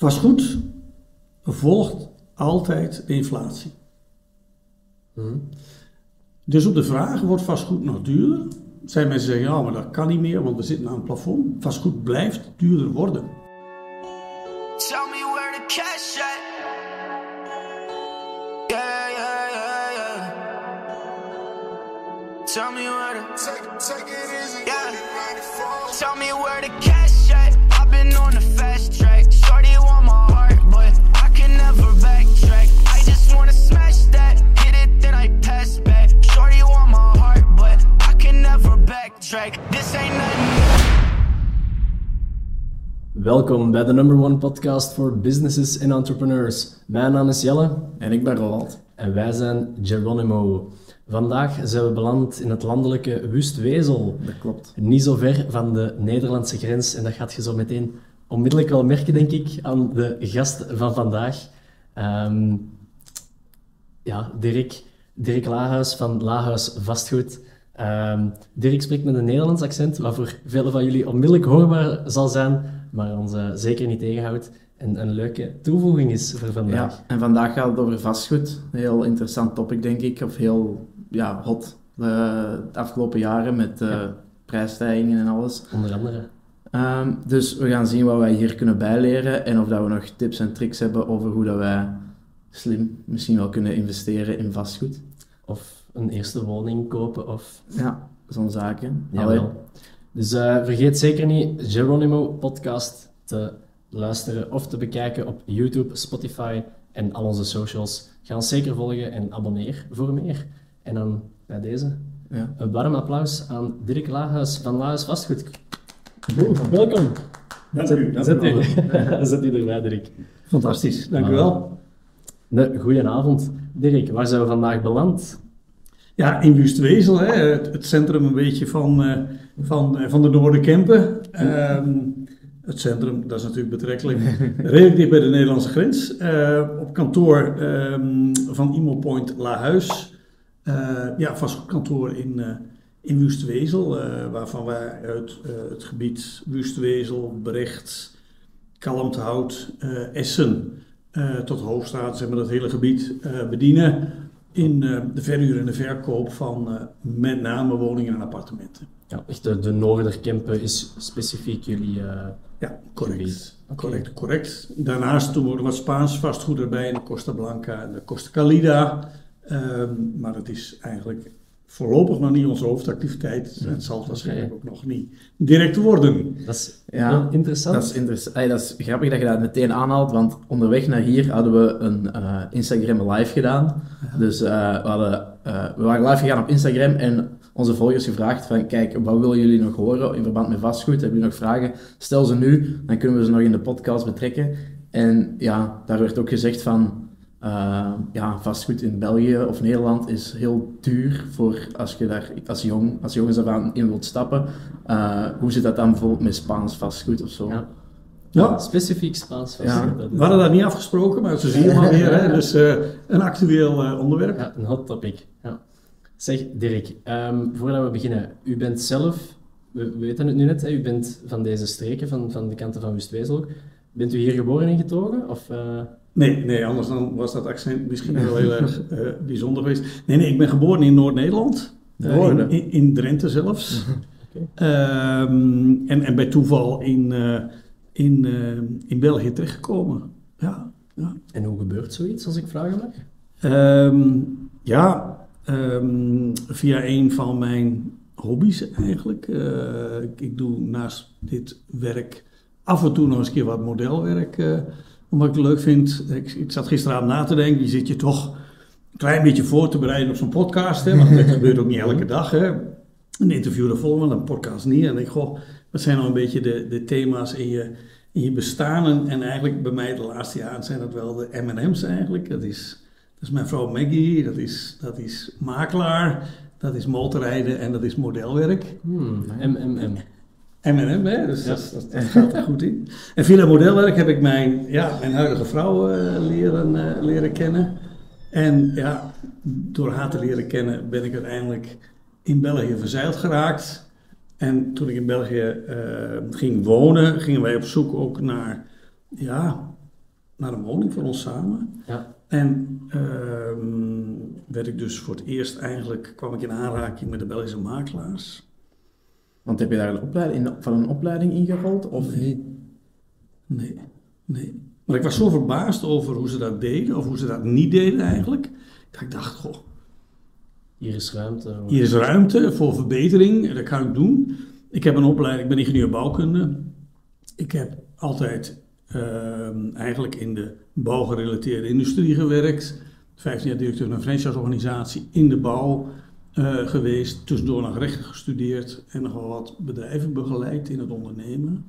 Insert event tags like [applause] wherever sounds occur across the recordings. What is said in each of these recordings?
Vastgoed volgt altijd de inflatie. Mhm. Dus op de vraag, wordt vastgoed nog duurder? Zijn mensen zeggen, ja, maar dat kan niet meer, want we zitten aan een plafond. Vastgoed blijft duurder worden. Tell me where the cash at. Yeah, yeah, yeah, yeah. Tell me where Take, take it backtrack. This ain't nothing. Welkom bij de number one podcast voor businesses en entrepreneurs. Mijn naam is Jelle En ik ben Roland. en wij zijn Geronimo. Vandaag zijn we beland in het landelijke Wustwezel. Dat klopt. Niet zo ver van de Nederlandse grens. En dat gaat je zo meteen onmiddellijk wel merken, denk ik, aan de gast van vandaag. Ehm, ja, Dirk, Dirk Lahuis van Lahuis Vastgoed. Ehm, Dirk spreekt met een Nederlands accent, wat voor velen van jullie onmiddellijk hoorbaar zal zijn, maar ons eh, zeker niet tegenhoudt. En een leuke toevoeging is voor vandaag. Ja, en vandaag gaat het over vastgoed. Een heel interessant topic, denk ik. Of heel ja, hot eh, de afgelopen jaren met eh, prijsstijgingen en alles. Onder andere. Ehm, dus we gaan zien wat wij hier kunnen bijleren en of dat we nog tips en tricks hebben over hoe dat wij slim misschien wel kunnen investeren in vastgoed. Of een eerste woning kopen of Ja, zo'n zaken. Jawel. Dus eh, vergeet zeker niet Geronimo podcast te luisteren of te bekijken op YouTube, Spotify en al onze socials. Ga ons zeker volgen en abonneer voor meer. En dan bij deze Ja. een warm applaus aan Dirk Lahuis van Lahuis Vastgoed. Welkom. Dank Zet, u, dank zet, u [laughs] zet erbij, Dirk. Fantastisch, dank u wel. Nee, goedenavond. Dirk, waar zijn we vandaag beland? Ja, in Wustwezel, hè, het, het centrum een beetje van, eh, van, eh, van de Noorderkempen. Ehm het centrum, dat is natuurlijk betrekkelijk redelijk dicht bij de Nederlandse grens. Eh, op kantoor ehm, van Imo Point Lahuis. Eh ja, vastgoedkantoor in, eh in Wustwezel, waarvan wij uit het gebied Wustwezel, Brecht, Kalmthout, Essen tot Hoofdstraat, zeg maar dat hele gebied bedienen in eh, de verhuur en de verkoop van eh, met name woningen en appartementen. Ja, echt de, de Noorderkempen is specifiek jullie... eh, Ja, correct. Correct, correct. Daarnaast doen we nog wat Spaans vastgoed erbij, de Costa Blanca en de Costa Calida. Ehm, maar dat is eigenlijk voorlopig nog niet onze hoofdactiviteit. Het zal het waarschijnlijk ook nog niet direct worden. dat is Ja, heel interessant. Dat is, interess- dat is grappig dat je dat meteen aanhaalt, want onderweg naar hier hadden we een eh, Instagram live gedaan. Dus eh, we, hadden, eh, we waren live gegaan op Instagram en onze volgers gevraagd van kijk, wat willen jullie nog horen in verband met vastgoed? Hebben jullie nog vragen? Stel ze nu, dan kunnen we ze nog in de podcast betrekken. En ja, daar werd ook gezegd van eh, ja, vastgoed in België of Nederland is heel duur voor als je daar als, jong, als jongens daarvan in wilt stappen. Eh, hoe zit dat dan bijvoorbeeld met Spaans vastgoed of zo? Ja. Ja. Specifiek Spaans Ja. vastgoed. is- We hadden dat niet afgesproken, maar zo zie je maar [laughs] weer. Hè? Dus eh, een actueel eh, onderwerp. Ja, een hot topic. Ja. Zeg, Dirk, ehm, voordat we beginnen. U bent zelf, we we weten het nu net, hè, u bent van deze streken, van, van de kanten van Wustwezel ook. Bent u hier geboren en getogen? Of, eh, Nee, nee, anders dan was dat accent misschien wel heel erg [laughs] eh, bijzonder geweest. Nee, nee, ik ben geboren in Noord-Nederland. Eh, in, in, in Drenthe zelfs. [laughs] Ehm, en, en bij toeval in, eh, in, in België terechtgekomen. Ja, ja. en hoe gebeurt zoiets, als ik vragen mag? Ehm, ja, ehm, via een van mijn hobby's eigenlijk. Ik, ik doe naast dit werk af en toe nog eens een keer wat modelwerk. Omdat ik het leuk vind. Ik, ik zat gisteravond na te denken, je zit je toch een klein beetje voor te bereiden op zo'n podcast. Hè, want dat [laughs] gebeurt ook niet elke dag. Hè. Een interview er volgen, een podcast niet. En ik goh, wat zijn nou een beetje de, de thema's in je, in je bestaan? En, en eigenlijk bij mij de laatste jaren zijn dat wel de M&M's eigenlijk. Dat is, dat is mijn vrouw Maggie, dat is, dat is makelaar, dat is motorrijden en dat is modelwerk. Hmm, MMM. M&M, hè? dus Ja. dat, is- dat, dat gaat er goed in. En via modelwerk heb ik mijn, ja, mijn huidige vrouw eh, leren, eh, leren kennen. En ja, door haar te leren kennen ben ik uiteindelijk in België verzeild geraakt. En toen ik in België eh, ging wonen, gingen wij op zoek ook naar ja, naar een woning voor ons samen. Ja. En ehm, werd ik dus voor het eerst eigenlijk, kwam ik in aanraking met de Belgische makelaars. Want heb je daar een opleiding, in- van een opleiding ingerold? Of Nee. Nee, nee. Maar ik was zo verbaasd over hoe ze dat deden, of hoe ze dat niet deden eigenlijk. Dat ik dacht, goh, Hier is ruimte. hier is ruimte voor verbetering, en dat kan ik doen. Ik heb een opleiding, ik ben ingenieur bouwkunde. Ik heb altijd ehm, eigenlijk in de bouwgerelateerde industrie gewerkt. 15 jaar directeur van een franchiseorganisatie in de bouw eh, geweest. Tussendoor nog rechten gestudeerd en nog wel wat bedrijven begeleid in het ondernemen.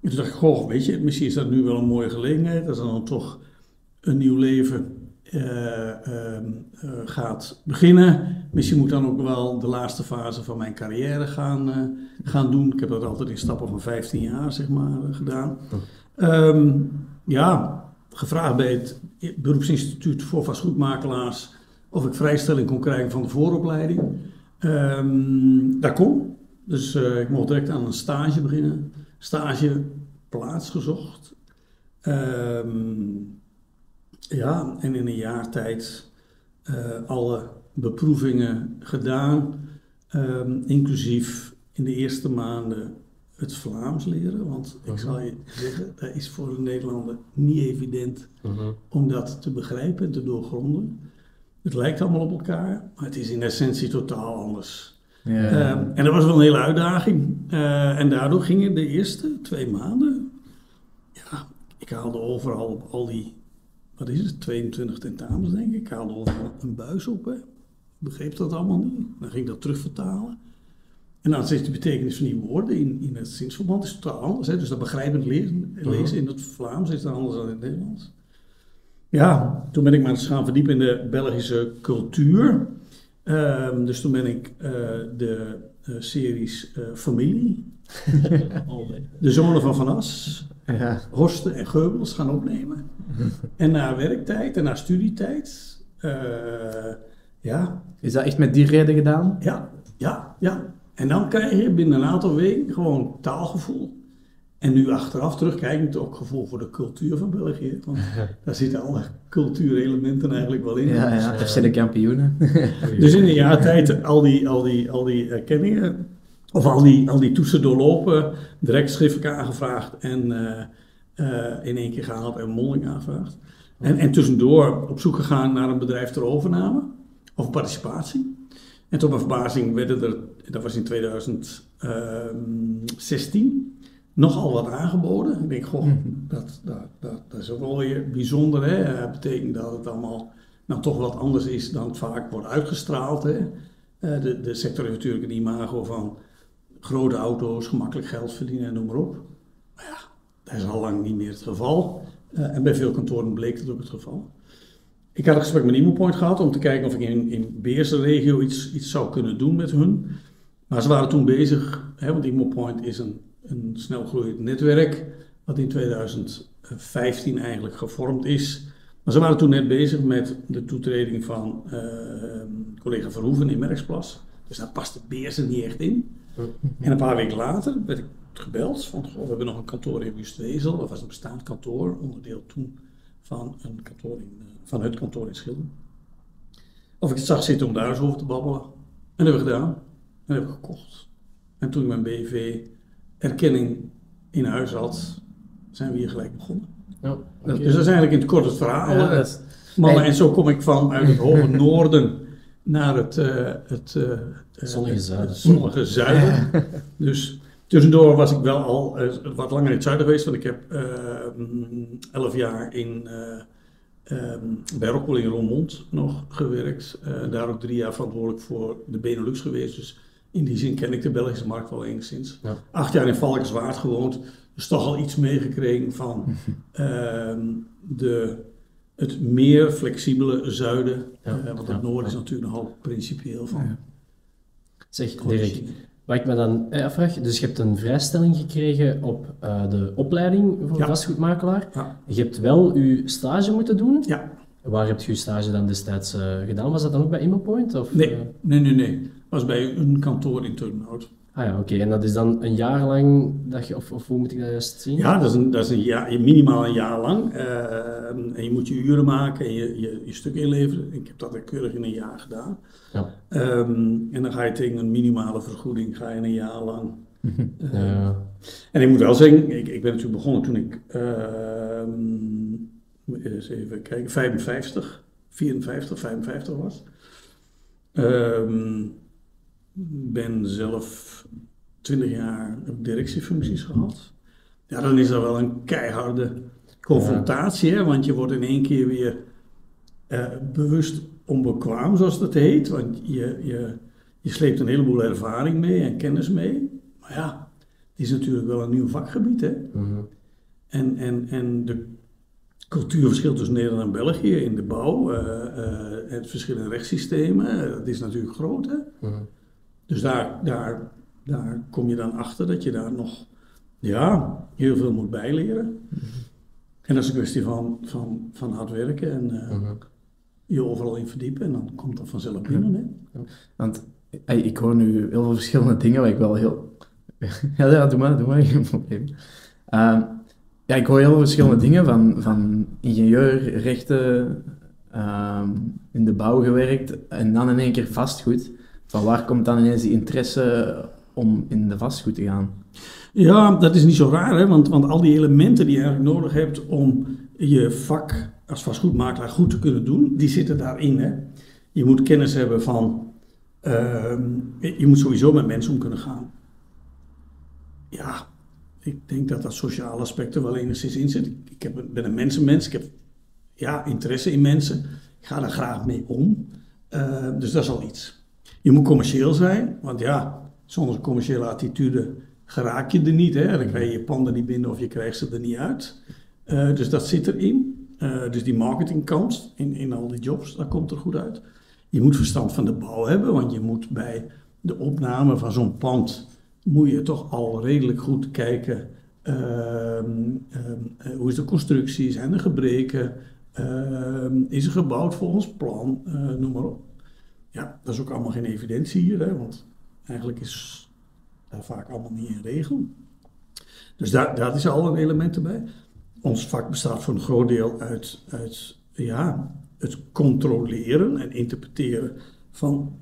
En toen dacht ik, goh, weet je, misschien is dat nu wel een mooie gelegenheid. Dat dan toch een nieuw leven eh, ehm, eh, gaat beginnen. Misschien moet ik dan ook wel de laatste fase van mijn carrière gaan, gaan doen. Ik heb dat altijd in stappen van 15 jaar, zeg maar, gedaan. Ehm, ja, gevraagd bij het beroepsinstituut voor vastgoedmakelaars of ik vrijstelling kon krijgen van de vooropleiding. Ehm dat kon. Dus eh, ik mocht direct aan een stage beginnen. Stage plaats gezocht. Ehm, ja, en in een jaar tijd eh, alle beproevingen gedaan. Ehm, inclusief in de eerste maanden het Vlaams leren. Want ik zal je zeggen, dat is voor een Nederlander niet evident Mhm. om dat te begrijpen en te doorgronden. Het lijkt allemaal op elkaar, maar het is in essentie totaal anders. Ja. Ehm, en dat was wel een hele uitdaging. Eh, en daardoor gingen de eerste twee maanden, ja, ik haalde overal op al die, wat is het, 22 tentamens denk ik. Ik haalde overal een buis op, hè. Ik begreep dat allemaal niet. Dan ging ik dat terugvertalen. En dan is de betekenis van die woorden in, in het zinsverband is totaal anders. Hè? Dus dat begrijpend lezen, lezen in het Vlaams is dan anders dan in het Nederlands. Ja, toen ben ik maar eens gaan verdiepen in de Belgische cultuur. Ehm, dus toen ben ik eh, de eh, series eh, Familie, [laughs] De Zonen van Van As, ja. Horsten en Geubels gaan opnemen. [laughs] En na werktijd en na studietijd, ja, Is dat echt met die reden gedaan? ja, ja, ja. En dan krijg je binnen een aantal weken gewoon taalgevoel. En nu achteraf terugkijkend ook gevoel voor de cultuur van België. Want [laughs] daar zitten alle cultuurelementen eigenlijk wel in. Ja, ja. FC de kampioenen. [laughs] Dus in een jaar tijd al die, al die, al die erkenningen, of al die, al die toetsen doorlopen, direct schriftelijk aangevraagd en eh, eh, in één keer gehaald en mondeling aangevraagd. En, en tussendoor op zoek gegaan naar een bedrijf ter overname of participatie. En tot mijn verbazing werden er, dat was in 2016, nogal wat aangeboden. Ik denk, goh, dat, dat, dat, dat is ook wel weer bijzonder. Hè? Dat betekent dat het allemaal nou toch wat anders is dan het vaak wordt uitgestraald. Hè? Eh, de, de sector heeft natuurlijk een imago van grote auto's, gemakkelijk geld verdienen en noem maar op. Maar ja, dat is al lang niet meer het geval. Eh, en bij veel kantoren bleek dat ook het geval. Ik had een gesprek met Imopoint gehad om te kijken of ik in, in Beerse regio iets, iets zou kunnen doen met hun. Maar ze waren toen bezig, hè, want Imopoint is een, een snel groeiend netwerk, wat in 2015 eigenlijk gevormd is. Maar ze waren toen net bezig met de toetreding van eh, collega Verhoeven in Merksplas. Dus daar paste Beersen niet echt in. En een paar weken later werd ik gebeld van, goh, we hebben nog een kantoor in Wustwezel. Dat was een bestaand kantoor, onderdeel toen van, een kantoor in, eh, van het kantoor in Schilden. Of ik het zag zitten om daar eens over te babbelen. En dat hebben we gedaan. En dat heb ik gekocht. En toen ik mijn BV erkenning in huis had, zijn we hier gelijk begonnen. Ja, Dat-. Dus dat is eigenlijk in het kort het verhaal. Ja, dat Mannen, en zo kom ik van uit het hoge [laughs] noorden naar het, eh, het, Zonnige zuiden. het zonnige zuiden. Dus tussendoor was ik wel al eh, wat langer in het zuiden geweest, want ik heb elf jaar in, eh, ehm, bij Rockwell in Roermond nog gewerkt. Eh, daar ook drie jaar verantwoordelijk voor de Benelux geweest. Dus in die zin ken ik de Belgische markt wel enigszins. Ja. Acht jaar in Valkenswaard gewoond, dus toch al iets meegekregen van [laughs] ehm, de, het meer flexibele zuiden. Ja, Eh, want het noorden is natuurlijk nogal principieel van. Zeg, Dirk, wat ik me dan eh, afvraag, dus je hebt een vrijstelling gekregen op eh, de opleiding voor Ja. vastgoedmakelaar. Ja. Je hebt wel je stage moeten doen. Ja, Waar heb je je stage dan destijds gedaan? Was dat dan ook bij Immopoint? Of, nee, nee, nee, nee. Was bij een kantoor in Turnhout. Ah ja, oké. En dat is dan een jaar lang, dat je, of, of hoe moet ik dat juist zien? Ja, dat is, een, dat is een jaar, minimaal een jaar lang. Eh, en je moet je uren maken en je, je, je stuk inleveren. Ik heb dat keurig in een jaar gedaan. Ja. Ehm, en dan ga je tegen een minimale vergoeding ga je een jaar lang. [laughs] Eh, Ja. En ik moet wel zeggen, ik, ik ben natuurlijk begonnen toen ik, ehm, eens even kijken, 55, 54, 55 was. Ehm, ben zelf 20 jaar directiefuncties gehad. Ja, dan is dat wel een keiharde confrontatie, hè, want je wordt in één keer weer eh, bewust onbekwaam, zoals dat heet. Want je, je, je sleept een heleboel ervaring mee en kennis mee. Maar ja, het is natuurlijk wel een nieuw vakgebied. Hè? Mhm. En, en, en de cultuurverschil tussen Nederland en België in de bouw, eh, eh, het verschil in rechtssystemen, dat is natuurlijk groot. Hè? Mhm. Dus daar, daar, daar kom je dan achter dat je daar nog ja, heel veel moet bijleren. En dat is een kwestie van, van, van hard werken en eh, Mhm. je overal in verdiepen en dan komt dat vanzelf binnen. Hè? Want ik hoor nu heel veel verschillende dingen waar ik wel heel... [laughs] ja, ja, doe maar, doe maar, geen probleem. Ehm, ja, ik hoor heel veel verschillende dingen van, van ingenieur, rechten, ehm, in de bouw gewerkt en dan in één keer vastgoed. Van waar komt dan ineens die interesse om in de vastgoed te gaan? Ja, dat is niet zo raar, hè? Want, want al die elementen die je eigenlijk nodig hebt om je vak als vastgoedmakelaar goed te kunnen doen, die zitten daarin. Hè? Je moet kennis hebben van, ehm, je moet sowieso met mensen om kunnen gaan. Ja, ik denk dat dat sociale aspect er wel enigszins in zit. Ik, heb, ben een mensenmens, ik heb ja, interesse in mensen. Ik ga daar graag mee om. Eh, dus dat is al iets. Je moet commercieel zijn, want ja, zonder commerciële attitude geraak je er niet. Hè? Dan krijg je je panden niet binnen of je krijgt ze er niet uit. Eh, dus dat zit erin. Eh, dus die marketingkant in, in al die jobs, dat komt er goed uit. Je moet verstand van de bouw hebben, want je moet bij de opname van zo'n pand, moet je toch al redelijk goed kijken. ehm, ehm, eh, hoe is de constructie? Zijn er gebreken? Ehm, is er gebouwd volgens plan? Noem maar op. Ja, dat is ook allemaal geen evidentie hier, hè, want eigenlijk is daar vaak allemaal niet in regel. Dus daar, daar is al een element erbij. Ons vak bestaat voor een groot deel uit, uit ja, het controleren en interpreteren van,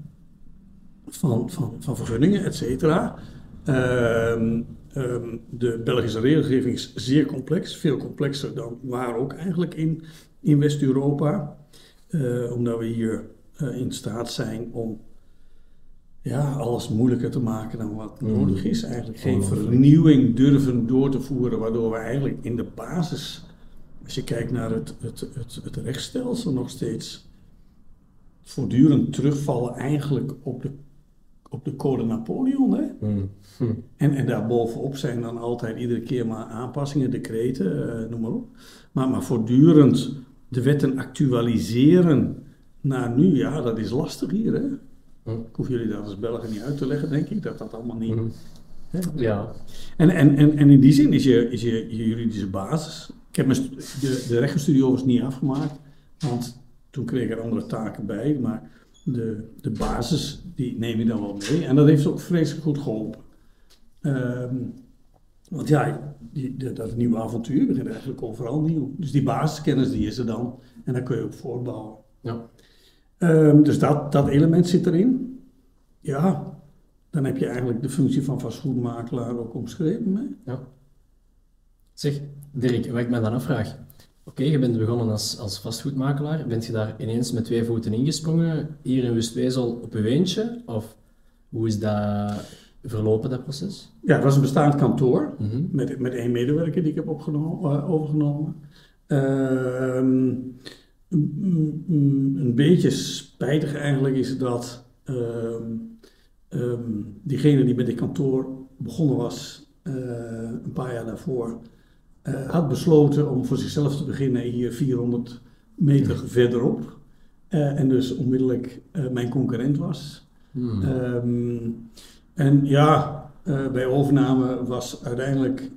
van, van, van vergunningen, et cetera. Ehm, ehm, de Belgische regelgeving is zeer complex, veel complexer dan waar ook eigenlijk in, in West-Europa. Eh, omdat we hier eh, in staat zijn om ja, alles moeilijker te maken dan wat nodig is. Eigenlijk geen vernieuwing durven door te voeren, waardoor we eigenlijk in de basis, als je kijkt naar het, het, het, het rechtsstelsel, nog steeds voortdurend terugvallen eigenlijk op de, op de code Napoleon. Hè? Mhm. Hm. En, en daarbovenop zijn dan altijd iedere keer maar aanpassingen, decreten, eh, noem maar op. Maar, maar voortdurend de wetten actualiseren naar nu, ja, dat is lastig hier. Hè? Hm. Ik hoef jullie dat als Belgen niet uit te leggen, denk ik, dat dat allemaal niet... Mhm. Hè? Ja. En, en, en, en in die zin is je, is je, je juridische basis. Ik heb mijn de, de rechtenstudie overigens niet afgemaakt, want toen kreeg ik er andere taken bij. Maar de, de basis, die neem je dan wel mee. En dat heeft ook vreselijk goed geholpen. Ehm, want ja, die, dat nieuwe avontuur begint eigenlijk overal nieuw. Dus die basiskennis die is er dan. En daar kun je op voortbouwen. Ja. Ehm, dus dat, dat element zit erin. Ja, dan heb je eigenlijk de functie van vastgoedmakelaar ook omschreven. Hè? Ja. Zeg, Dirk, wat ik me dan afvraag. Oké, je bent begonnen als, als vastgoedmakelaar. Bent je daar ineens met twee voeten ingesprongen, hier in Wustwezel op je eentje? Of hoe is dat verlopen, dat proces? Ja, het was een bestaand kantoor Mhm. met, met één medewerker die ik heb opgenomen, eh, overgenomen. Ehm, een beetje spijtig eigenlijk is dat ehm, ehm, diegene die met dit kantoor begonnen was eh, een paar jaar daarvoor, eh, had besloten om voor zichzelf te beginnen hier 400 meter verderop. Eh, en dus onmiddellijk mijn concurrent was. Hmm. Ehm, en ja, bij overname was uiteindelijk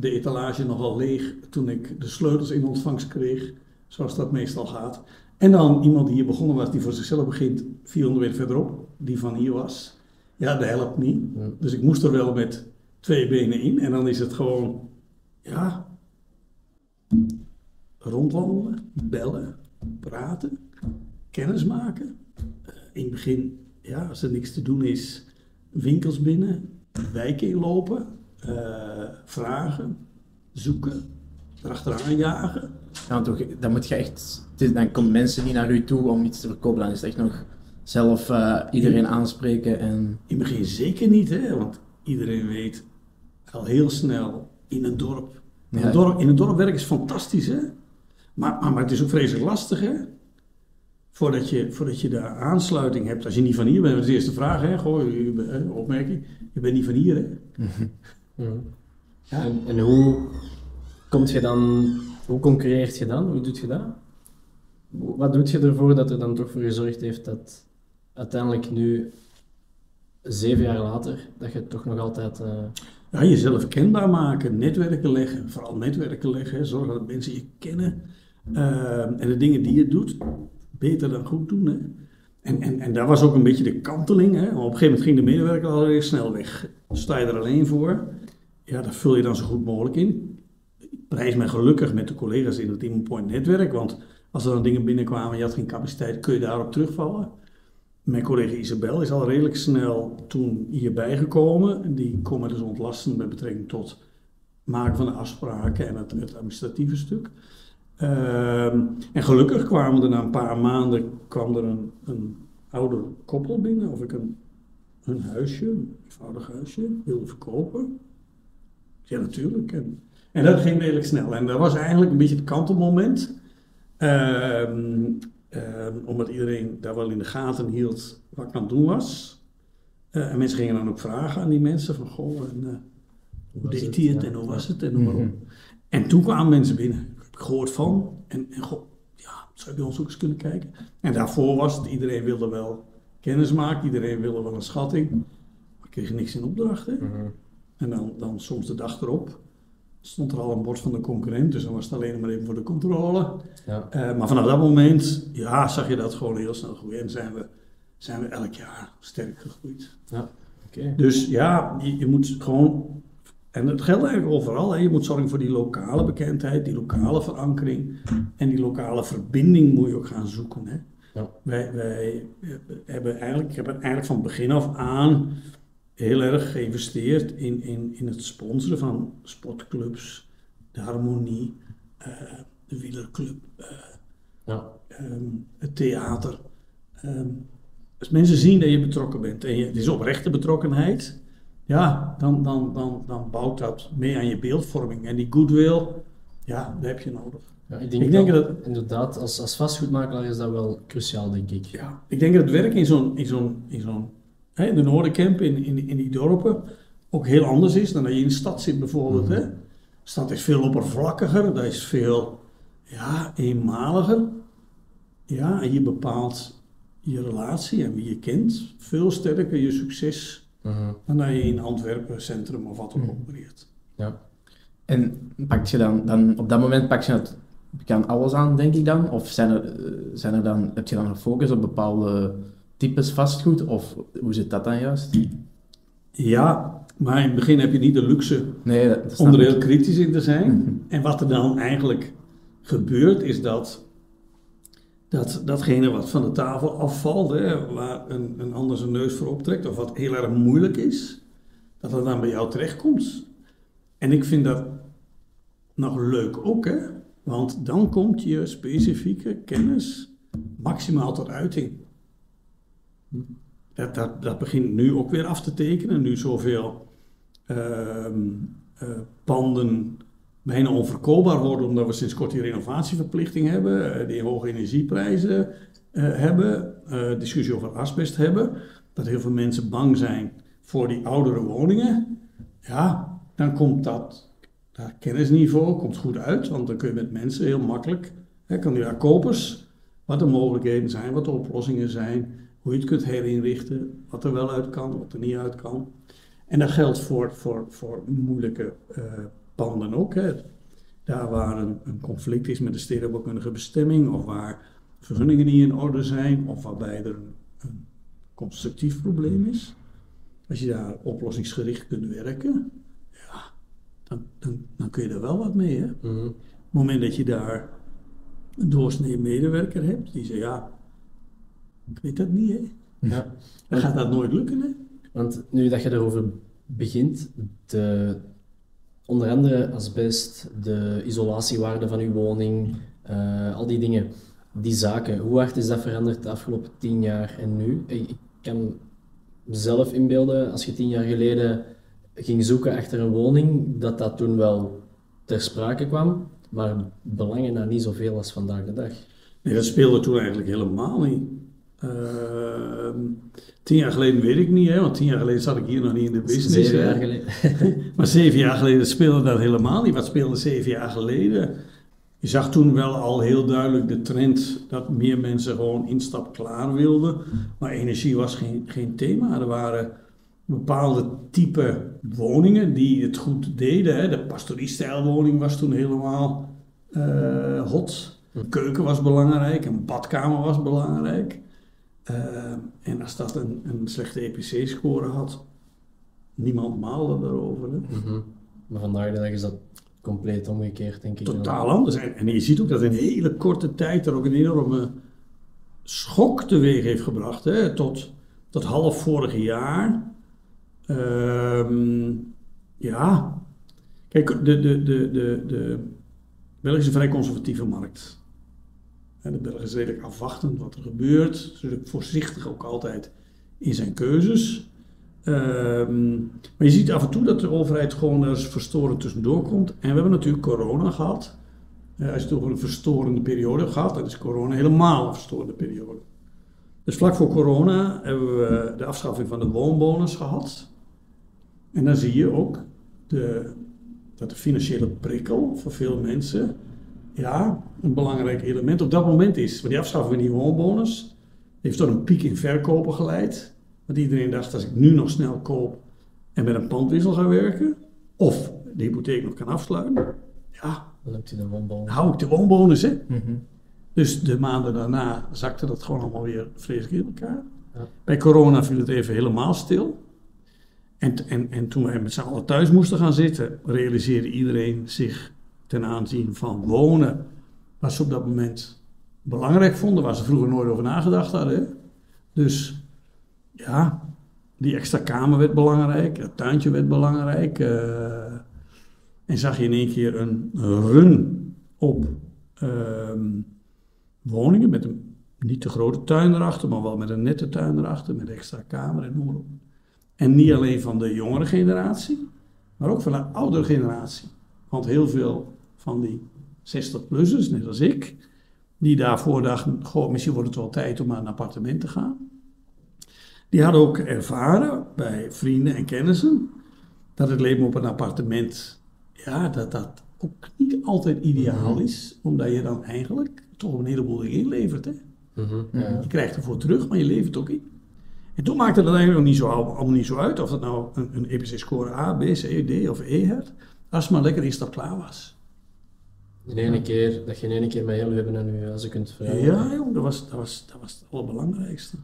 de etalage nogal leeg toen ik de sleutels in ontvangst kreeg, zoals dat meestal gaat. En dan iemand die hier begonnen was, die voor zichzelf begint, 400 meter verderop, die van hier was. Ja, dat helpt niet. Ja. Dus ik moest er wel met twee benen in. En dan is het gewoon, ja, rondwandelen, bellen, praten, kennis maken. Eh, in het begin, ja, als er niks te doen is, winkels binnen, wijken inlopen, eh, vragen, zoeken, erachteraan jagen. Ja, toch, dan moet je echt, het is- dan komen mensen niet naar u toe om iets te verkopen, dan is het echt nog zelf eh, iedereen aanspreken en... In het begin zeker niet, hè, want iedereen weet al heel snel in een dorp. In, Ja. een, dorp in een dorp werken is fantastisch, hè? Maar, maar, maar het is ook vreselijk lastig, hè? Voordat je, voordat je daar aansluiting hebt, als je niet van hier bent, dat is de eerste vraag, hè? Goh, opmerking, je bent niet van hier, hè? Mhm. Ja. En, en hoe komt je dan, hoe concurreert je dan? Hoe doet je dat? Wat doet je ervoor dat er dan toch voor gezorgd heeft dat uiteindelijk nu, zeven jaar later, dat je toch nog altijd... eh, Ja, jezelf kenbaar maken, netwerken leggen, vooral netwerken leggen, zorgen dat mensen je kennen. Eh, en de dingen die je doet, beter dan goed doen. Hè. En, en, en daar was ook een beetje de kanteling. Hè. Op een gegeven moment ging de medewerker alweer snel weg. Sta je er alleen voor, ja, dat vul je dan zo goed mogelijk in. Prijs mij gelukkig met de collega's in het Immopoint netwerk, want als er dan dingen binnenkwamen en je had geen capaciteit, kun je daarop terugvallen. Mijn collega Isabel is al redelijk snel toen hierbij gekomen. Die kon me dus ontlasten met betrekking tot maken van de afspraken en het, het administratieve stuk. Ehm, en gelukkig kwamen er na een paar maanden kwam er een, een ouder koppel binnen, of ik een, een huisje, een eenvoudig huisje, wilde verkopen. Ja, natuurlijk. En, en dat ging redelijk snel. En dat was eigenlijk een beetje het kantelmoment. Ehm, ehm, omdat iedereen daar wel in de gaten hield wat ik aan het doen was. Eh, en mensen gingen dan ook vragen aan die mensen van, goh, en, eh, hoe deed het? hij het Ja, en hoe was het en noem maar op. Mhm. En toen kwamen mensen binnen. Ik heb gehoord van. En, en goh, ja, zou je bij ons ook eens kunnen kijken? En daarvoor was het, iedereen wilde wel kennis maken, iedereen wilde wel een schatting. Maar kreeg niks in opdracht, hè? En dan, dan soms de dag erop stond er al een bord van de concurrent, dus dan was het alleen maar even voor de controle. ja. Eh, maar vanaf dat moment, ja, zag je dat gewoon heel snel groeien. En zijn we, zijn we elk jaar sterk gegroeid. Oké. Dus ja, je, je moet gewoon, en dat geldt eigenlijk overal, hè, je moet zorgen voor die lokale bekendheid, die lokale verankering en die lokale verbinding moet je ook gaan zoeken. Hè. Ja. Wij, wij hebben eigenlijk, ik heb eigenlijk van begin af aan heel erg geïnvesteerd in, in, in het sponsoren van sportclubs, de harmonie, eh, de wielerclub, eh, Ja. ehm, het theater. Ehm, als mensen zien dat je betrokken bent en je, het is oprechte betrokkenheid, ja, dan, dan, dan, dan bouwt dat mee aan je beeldvorming. En die goodwill, ja, dat heb je nodig. Ja, ik denk, Ik denk dat, dat- inderdaad, als, als vastgoedmakelaar is dat wel cruciaal, denk ik. Ja, ik denk dat het werk in zo'n, in zo'n, in zo'n, hè, in de Noordercamp, in, in, in die dorpen, ook heel anders is dan dat je in de stad zit bijvoorbeeld. Hè. De stad is veel oppervlakkiger, dat is veel, ja, eenmaliger. Ja, en je bepaalt je relatie en wie je kent veel sterker je succes Mhm. dan dat je in Antwerpen centrum of wat dan ook opereert. Ja. En pak je dan, dan, op dat moment pak je het, aan alles aan, denk ik dan? Of zijn er, eh, zijn er dan, heb je dan gefocust op bepaalde types vastgoed? Of hoe zit dat dan juist? Ja, maar in het begin heb je niet de luxe Nee, dat, om er heel kritisch in te zijn. Mhm. En wat er dan eigenlijk gebeurt, is dat, dat datgene wat van de tafel afvalt, hè, waar een, een ander zijn neus voor optrekt, of wat heel erg moeilijk is, dat dat dan bij jou terechtkomt. En ik vind dat nog leuk ook, hè? want dan komt je specifieke kennis maximaal tot uiting. Dat, dat, dat begint nu ook weer af te tekenen, nu zoveel ehm, eh, panden bijna onverkoopbaar worden, omdat we sinds kort die renovatieverplichting hebben, eh, die hoge energieprijzen eh, hebben, discussie over asbest hebben, dat heel veel mensen bang zijn voor die oudere woningen. Ja, dan komt dat, kennisniveau komt goed uit, want dan kun je met mensen heel makkelijk, hè, kandidaatkopers, wat de mogelijkheden zijn, wat de oplossingen zijn, hoe je het kunt herinrichten, wat er wel uit kan, wat er niet uit kan. En dat geldt voor, voor, voor moeilijke eh, panden ook. Hè. Daar waar een, een conflict is met de stedenbouwkundige bestemming, of waar vergunningen niet in orde zijn, of waarbij er een, een constructief probleem is. Als je daar oplossingsgericht kunt werken, ja, dan, dan, dan kun je er wel wat mee. Hè? Op Mhm. het moment dat je daar een doorsnee medewerker hebt, die zegt ja, ik weet dat niet, hè. Ja. Dan gaat dat nooit lukken, hè. Want nu dat je erover begint, de, onder andere asbest, de isolatiewaarde van uw woning, eh, al die dingen, die zaken, hoe hard is dat veranderd de afgelopen tien jaar en nu? Ik, ik kan mezelf inbeelden, als je tien jaar geleden ging zoeken achter een woning, dat dat toen wel ter sprake kwam, maar belangen daar niet zoveel als vandaag de dag. Nee, dat speelde toen eigenlijk helemaal niet. Ehm, tien jaar geleden weet ik niet, hè, want tien jaar geleden zat ik hier nog niet in de business. Zeven jaar geleden. [laughs] Maar zeven jaar geleden speelde dat helemaal niet. Wat speelde zeven jaar geleden? Je zag toen wel al heel duidelijk de trend dat meer mensen gewoon instapklaar wilden. Maar energie was geen, geen thema. Er waren bepaalde type woningen die het goed deden. Hè. De pastoriestijlwoning was toen helemaal eh, hot. Een keuken was belangrijk, een badkamer was belangrijk. Eh, en als dat een, een slechte EPC-score had, niemand maalde daarover. Hè. Mhm. Maar vandaag de dag is dat compleet omgekeerd, denk ik. Totaal anders. En, en je ziet ook dat in hele korte tijd er ook een enorme schok teweeg heeft gebracht. Hè? Tot, tot half vorig jaar. Ehm, ja. Kijk, de, de, de, de, de België is een vrij conservatieve markt. Hè, De Belg is redelijk afwachtend wat er gebeurt. Natuurlijk voorzichtig ook altijd in zijn keuzes. Ehm, maar je ziet af en toe dat de overheid gewoon eens verstorend tussendoor komt. En we hebben natuurlijk corona gehad. Eh, als je het over een verstorende periode gehad, dan is corona helemaal een verstorende periode. Dus vlak voor corona hebben we de afschaffing van de woonbonus gehad. En dan zie je ook de, dat de financiële prikkel voor veel mensen ja, een belangrijk element op dat moment is. Want die afschaffing van die woonbonus heeft tot een piek in verkopen geleid. Want iedereen dacht, als ik nu nog snel koop en met een pandwissel ga werken, of de hypotheek nog kan afsluiten, ja, de woonbouw. dan hou ik de woonbonus. Hè? Mhm. Dus de maanden daarna zakte dat gewoon allemaal weer vreselijk in elkaar. Ja. Bij corona viel het even helemaal stil. En, en, en toen wij met z'n allen thuis moesten gaan zitten, realiseerde iedereen zich ten aanzien van wonen, wat ze op dat moment belangrijk vonden, waar ze vroeger nooit over nagedacht hadden. Dus ja, die extra kamer werd belangrijk, het tuintje werd belangrijk. eh, en zag je in één keer een run op ehm, woningen met een niet te grote tuin erachter, maar wel met een nette tuin erachter, met extra kamer en noem maar op. En niet alleen van de jongere generatie, maar ook van de oudere generatie. Want heel veel van die 60-plussers, net als ik, die daarvoor dachten, goh, misschien wordt het wel tijd om naar een appartement te gaan. Die hadden ook ervaren bij vrienden en kennissen dat het leven op een appartement, ja, dat dat ook niet altijd ideaal is, omdat je dan eigenlijk toch een heleboel dingen inlevert. Hè? Mhm, ja. Je krijgt ervoor terug, maar je levert ook in. En toen maakte dat eigenlijk nog niet zo, allemaal niet zo uit of dat nou een, een EPC-score A, B, C, D of E had, als het maar lekker instap klaar was. In ene keer, dat je in ene keer met heel hebben en je huizen kunt verhuizen. Ja, joh, dat was, dat, was, dat was het allerbelangrijkste.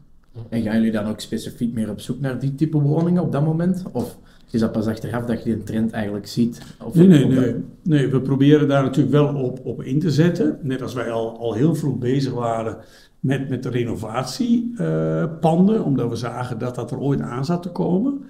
En gaan jullie dan ook specifiek meer op zoek naar die type woningen op dat moment? Of is dat pas achteraf dat je die trend eigenlijk ziet? Of Nee, nee, nee. nee. We proberen daar natuurlijk wel op, op in te zetten. Net als wij al, al heel vroeg bezig waren met, met de renovatiepanden, omdat we zagen dat dat er ooit aan zat te komen.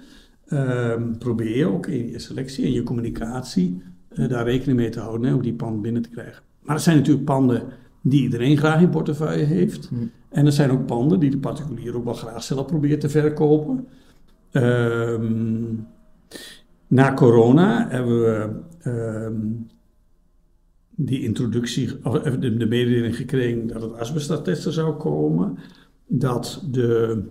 Ehm, probeer je ook in je selectie en je communicatie eh, daar rekening mee te houden, hè, om die pand binnen te krijgen. Maar het zijn natuurlijk panden die iedereen graag in portefeuille heeft. Hmm. En er zijn ook panden die de particulier ook wel graag zelf probeert te verkopen. Ehm, na corona hebben we ehm, die introductie, of eh, de, de mededeling gekregen dat het asbestattesten zou komen. Dat de,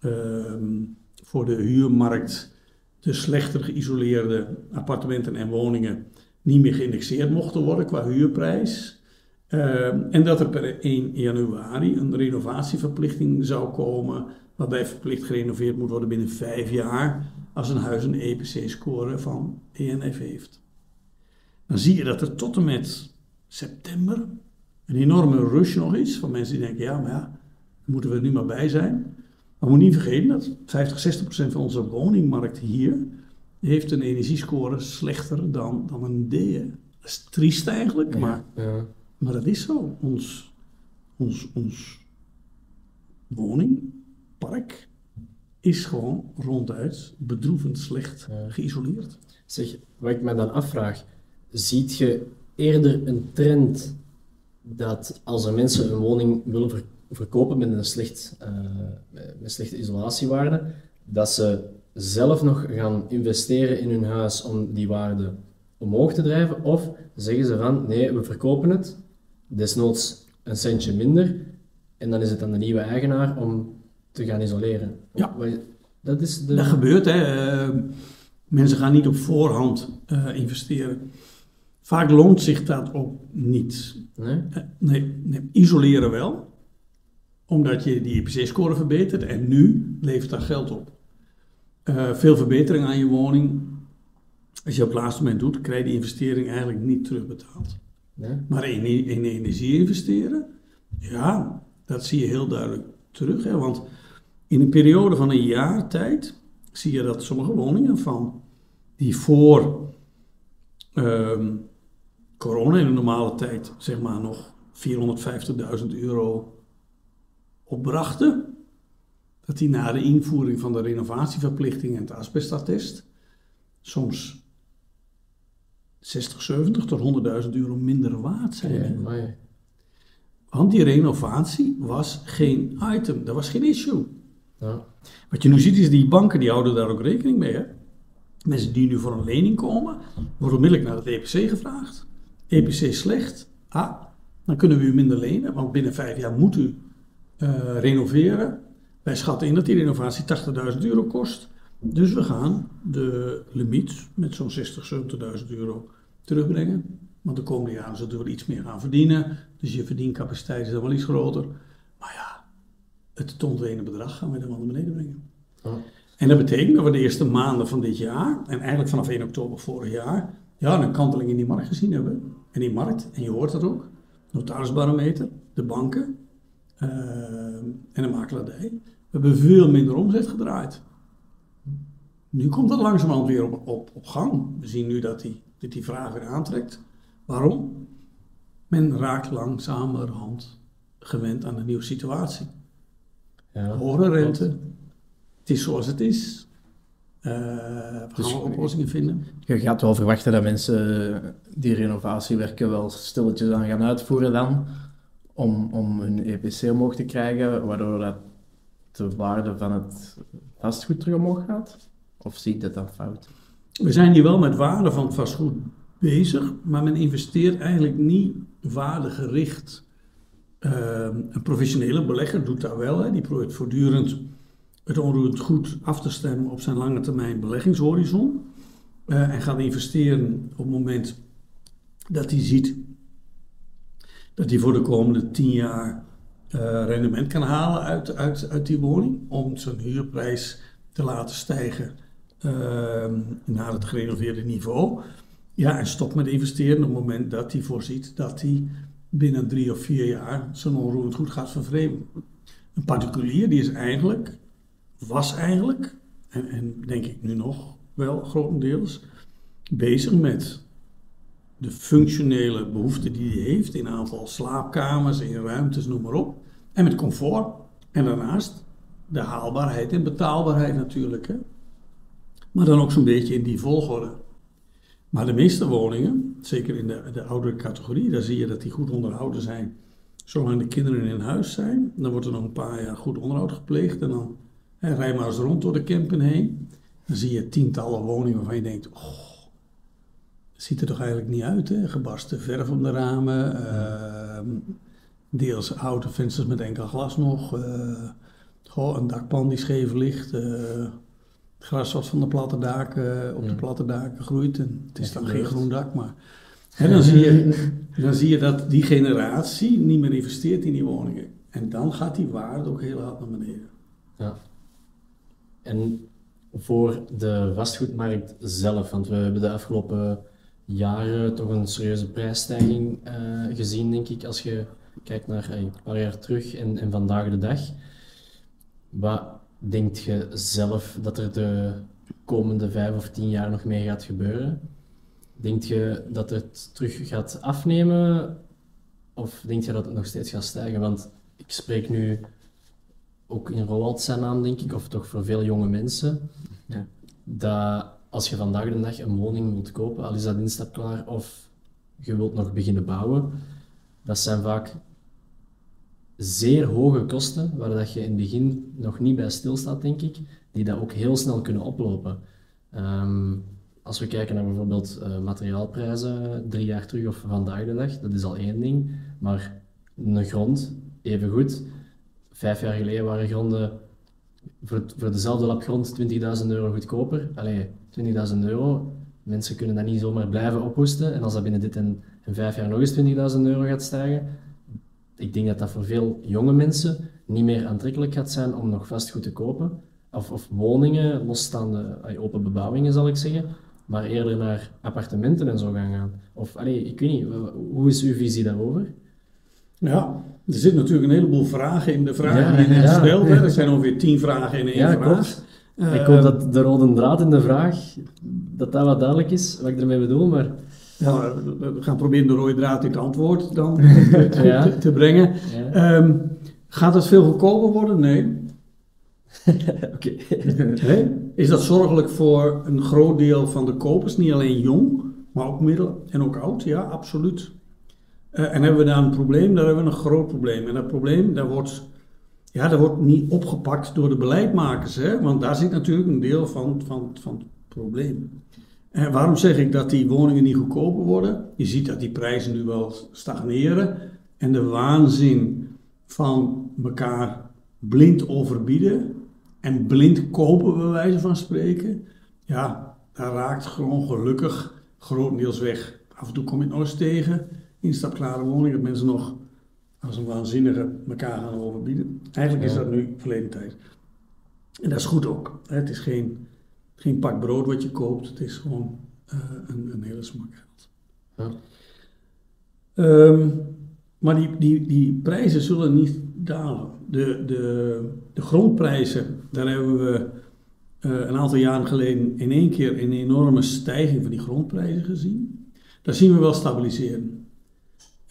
ehm, voor de huurmarkt de slechter geïsoleerde appartementen en woningen niet meer geïndexeerd mochten worden qua huurprijs. Ehm, en dat er per 1 januari een renovatieverplichting zou komen, waarbij verplicht gerenoveerd moet worden binnen vijf jaar als een huis een EPC-score van ENF heeft. Dan zie je dat er tot en met september een enorme rush nog is van mensen die denken, ja, maar ja, daar moeten we er nu maar bij zijn. Maar we moeten niet vergeten dat 50, 60 procent van onze woningmarkt hier heeft een energiescore slechter dan, dan een D. Dat is triest eigenlijk, maar, Ja. maar dat is zo. Ons, ons, ons woningpark is gewoon ronduit bedroevend slecht Ja. geïsoleerd. Zeg, wat ik me dan afvraag, ziet je eerder een trend dat als er mensen een woning willen ver- verkopen met een slecht, eh, met slechte isolatiewaarde, dat ze zelf nog gaan investeren in hun huis om die waarde omhoog te drijven? Of zeggen ze van, nee, we verkopen het, desnoods een centje minder, en dan is het aan de nieuwe eigenaar om te gaan isoleren? Ja. Dat is de... Dat gebeurt, hè. Eh, mensen gaan niet op voorhand eh, investeren. Vaak loont zich dat ook niet. Nee? Eh, nee, nee, isoleren wel. Omdat je die IPC-score verbetert en nu levert dat geld op. Eh, veel verbetering aan je woning. Als je op het laatste moment doet, krijg je die investering eigenlijk niet terugbetaald. Nee? Maar in, in energie investeren, ja, dat zie je heel duidelijk terug. Hè? Want in een periode van een jaar tijd zie je dat sommige woningen van die voor ehm, corona in de normale tijd zeg maar nog 450.000 euro opbrachten, dat die na de invoering van de renovatieverplichting en het asbestattest soms 60, 70 tot 100.000 euro minder waard zijn. Ja. Want die renovatie was geen item, dat was geen issue. Ja. Wat je nu ziet is die banken die houden daar ook rekening mee. Hè? Mensen die nu voor een lening komen, worden onmiddellijk naar het EPC gevraagd. EPC slecht, ah, dan kunnen we u minder lenen, want binnen vijf jaar moet u eh, renoveren. Wij schatten in dat die renovatie 80.000 euro kost. Dus we gaan de limiet met zo'n 60, 70.000 euro terugbrengen. Want de komende jaren zullen we iets meer gaan verdienen. Dus je verdiencapaciteit is dan wel iets groter. Maar ja, het te ontwenen bedrag gaan we dan wel naar beneden brengen. En dat betekent dat we de eerste maanden van dit jaar, en eigenlijk vanaf 1 oktober vorig jaar, ja, een kanteling in die markt gezien hebben. En die markt, en je hoort dat ook, notarisbarometer, de banken en de makelaardij, we hebben veel minder omzet gedraaid. Nu komt dat langzamerhand weer op, op, op gang. We zien nu dat die, dat die vraag weer aantrekt. Waarom? Men raakt langzamerhand gewend aan een nieuwe situatie. Ja. Hogere rente. Het is zoals het is. Eh, we Dus- gaan wel oplossingen vinden. Je gaat wel verwachten dat mensen die renovatiewerken wel stilletjes aan gaan uitvoeren dan, om, om hun EPC omhoog te krijgen, waardoor dat de waarde van het vastgoed terug omhoog gaat? Of zie ik dat dan fout? We zijn hier wel met waarde van het vastgoed bezig, maar men investeert eigenlijk niet waardegericht. Ehm, een professionele belegger doet dat wel. Hè. Die probeert voortdurend het onroerend goed af te stemmen op zijn lange termijn beleggingshorizon. Eh, en gaat investeren op het moment dat hij ziet dat hij voor de komende tien jaar eh, rendement kan halen uit, uit, uit die woning. Om zijn huurprijs te laten stijgen ehm, naar het gerenoveerde niveau. Ja, en stop met investeren op het moment dat hij voorziet dat hij binnen drie of vier jaar zijn onroerend goed gaat vervreemden. Een particulier die is eigenlijk, was eigenlijk, en, en denk ik nu nog wel grotendeels, bezig met de functionele behoeften die hij heeft in aantal slaapkamers, in ruimtes, noem maar op. En met comfort. En daarnaast de haalbaarheid en betaalbaarheid natuurlijk. Hè. Maar dan ook zo'n beetje in die volgorde. Maar de meeste woningen, zeker in de, de oudere categorie, daar zie je dat die goed onderhouden zijn. Zolang de kinderen in huis zijn, dan wordt er nog een paar jaar goed onderhoud gepleegd. En dan hè, rij maar eens rond door de camping heen. Dan zie je tientallen woningen waarvan je denkt, oh, ziet er toch eigenlijk niet uit, hè? Gebarsten verf om de ramen, ehm, deels oude vensters met enkel glas nog, eh, goh, een dakpan die scheef ligt, eh, het gras wat van de platte daken op de platte daken groeit. En het is dan geen groen dak, maar hè, dan, zie je, [laughs] dan zie je dat die generatie niet meer investeert in die woningen. En dan gaat die waarde ook heel hard naar beneden. Ja. En voor de vastgoedmarkt zelf, want we hebben de afgelopen jaren toch een serieuze prijsstijging eh, gezien, denk ik, als je kijkt naar eh, een paar jaar terug en, en vandaag de dag. Wat denkt je zelf dat er de komende vijf of tien jaar nog meer gaat gebeuren? Denkt je dat het terug gaat afnemen? Of denk je dat het nog steeds gaat stijgen? Want ik spreek nu ook in Roald zijn naam, denk ik, of toch voor veel jonge mensen, Ja. dat als je vandaag de dag een woning wilt kopen, al is dat instapklaar of je wilt nog beginnen bouwen, dat zijn vaak zeer hoge kosten, waar dat je in het begin nog niet bij stilstaat, denk ik, die dat ook heel snel kunnen oplopen. Ehm, als we kijken naar bijvoorbeeld eh, materiaalprijzen drie jaar terug of vandaag de dag, dat is al één ding, maar een grond, even goed. Vijf jaar geleden waren gronden voor, voor dezelfde lap grond 20.000 euro goedkoper. Allee, 20.000 euro, mensen kunnen dat niet zomaar blijven ophoesten. En als dat binnen dit en, en vijf jaar nog eens 20.000 euro gaat stijgen, ik denk dat dat voor veel jonge mensen niet meer aantrekkelijk gaat zijn om nog vastgoed te kopen. Of, of woningen, losstaande open bebouwingen zal ik zeggen, maar eerder naar appartementen en zo gaan gaan. Of, allee, ik weet niet, hoe is uw visie daarover? Ja, er zitten natuurlijk een heleboel vragen in de vragen Ja, die je ja. stelt. Er [laughs] zijn ongeveer tien vragen in één vraag. klopt. Eh, ik hoop dat de rode draad in de vraag, dat dat wat duidelijk is, wat ik ermee bedoel, maar... ja, we gaan proberen de rode draad in het antwoord dan [laughs] Ja. te- te brengen. Ja. Ehm, gaat het veel goedkoper worden? Nee. [laughs] Oké. Is dat zorgelijk voor een groot deel van de kopers, niet alleen jong, maar ook middel en ook oud? Ja, absoluut. Eh, en hebben we daar een probleem? Daar hebben we een groot probleem. En dat probleem, daar wordt, ja, dat wordt niet opgepakt door de beleidmakers, hè? want daar zit natuurlijk een deel van, van, van het probleem. En waarom zeg ik dat die woningen niet goedkoper worden? Je ziet dat die prijzen nu wel stagneren. En de waanzin van elkaar blind overbieden en blind kopen, bij wijze van spreken. Ja, daar raakt gewoon gelukkig grotendeels weg. Af en toe kom je het nog eens tegen. Instapklare woningen, dat mensen nog als een waanzinnige elkaar gaan overbieden. Eigenlijk is dat nu verleden tijd. En dat is goed ook. hè. Het is geen, geen pak brood wat je koopt. Het is gewoon eh, een, een hele smak geld. Ja. Ehm, maar die, die, die prijzen zullen niet dalen. De, de, de grondprijzen, daar hebben we eh, een aantal jaren geleden in één keer een enorme stijging van die grondprijzen gezien. Daar zien we wel stabiliseren.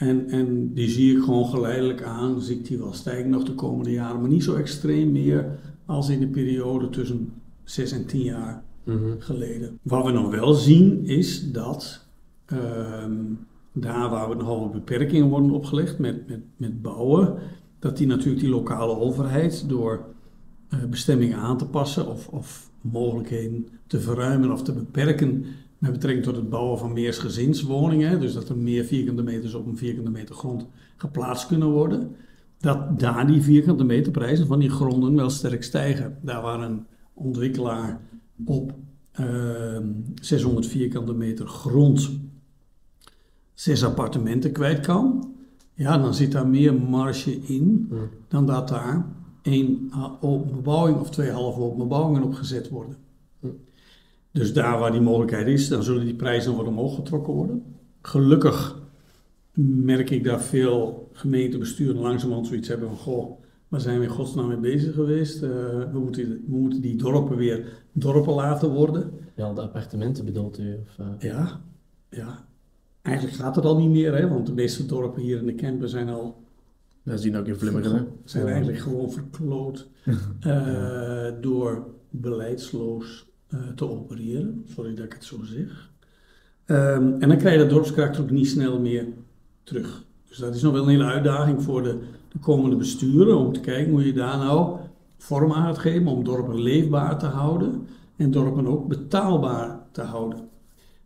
En, en die zie ik gewoon geleidelijk aan, zie ik die wel stijgen nog de komende jaren, maar niet zo extreem meer als in de periode tussen 6 en 10 jaar Mhm. geleden. Wat we nog wel zien is dat ehm, daar waar we nogal wat beperkingen worden opgelegd met, met, met bouwen, dat die natuurlijk die lokale overheid door eh, bestemmingen aan te passen of, of mogelijkheden te verruimen of te beperken met betrekking tot het bouwen van meersgezinswoningen, dus dat er meer vierkante meters op een vierkante meter grond geplaatst kunnen worden, dat daar die vierkante meterprijzen van die gronden wel sterk stijgen. Daar waar een ontwikkelaar op ehm, 600 vierkante meter grond zes appartementen kwijt kan, ja, dan zit daar meer marge in dan dat daar één bebouwing of twee halve open bebouwingen op gezet worden. Dus daar waar die mogelijkheid is, dan zullen die prijzen wat omhoog getrokken worden. Gelukkig merk ik dat veel gemeentebesturen langzamerhand zoiets hebben van, goh, waar zijn we in godsnaam mee bezig geweest? Eh, we, moeten, we moeten die dorpen weer dorpen laten worden. Ja, de appartementen bedoelt u? Of, eh, Ja, ja. Eigenlijk gaat het al niet meer, hè, want de meeste dorpen hier in de Kempen zijn al Dat zien ook in Vlimmeren. zijn Ja. eigenlijk gewoon verkloot [laughs] eh, door beleidsloos te opereren. Sorry dat ik het zo zeg. Ehm, en dan krijg je dat dorpskarakter ook niet snel meer terug. Dus dat is nog wel een hele uitdaging voor de, de komende besturen om te kijken hoe je daar nou vorm aan gaat geven om dorpen leefbaar te houden en dorpen ook betaalbaar te houden.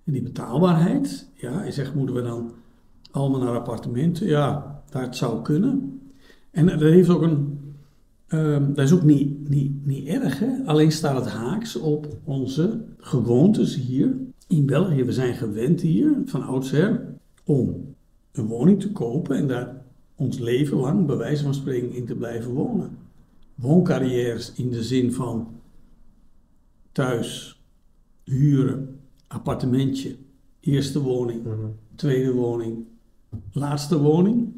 En die betaalbaarheid, ja, je zegt moeten we dan allemaal naar appartementen? Ja, dat zou kunnen. En dat heeft ook een. Ehm, dat is ook niet, niet, niet erg, hè? alleen staat het haaks op onze gewoontes hier in België. We zijn gewend hier van oudsher om een woning te kopen en daar ons leven lang, bij wijze van spreken, in te blijven wonen. Wooncarrières in de zin van thuis, huren, appartementje, eerste woning, mhm. tweede woning, laatste woning.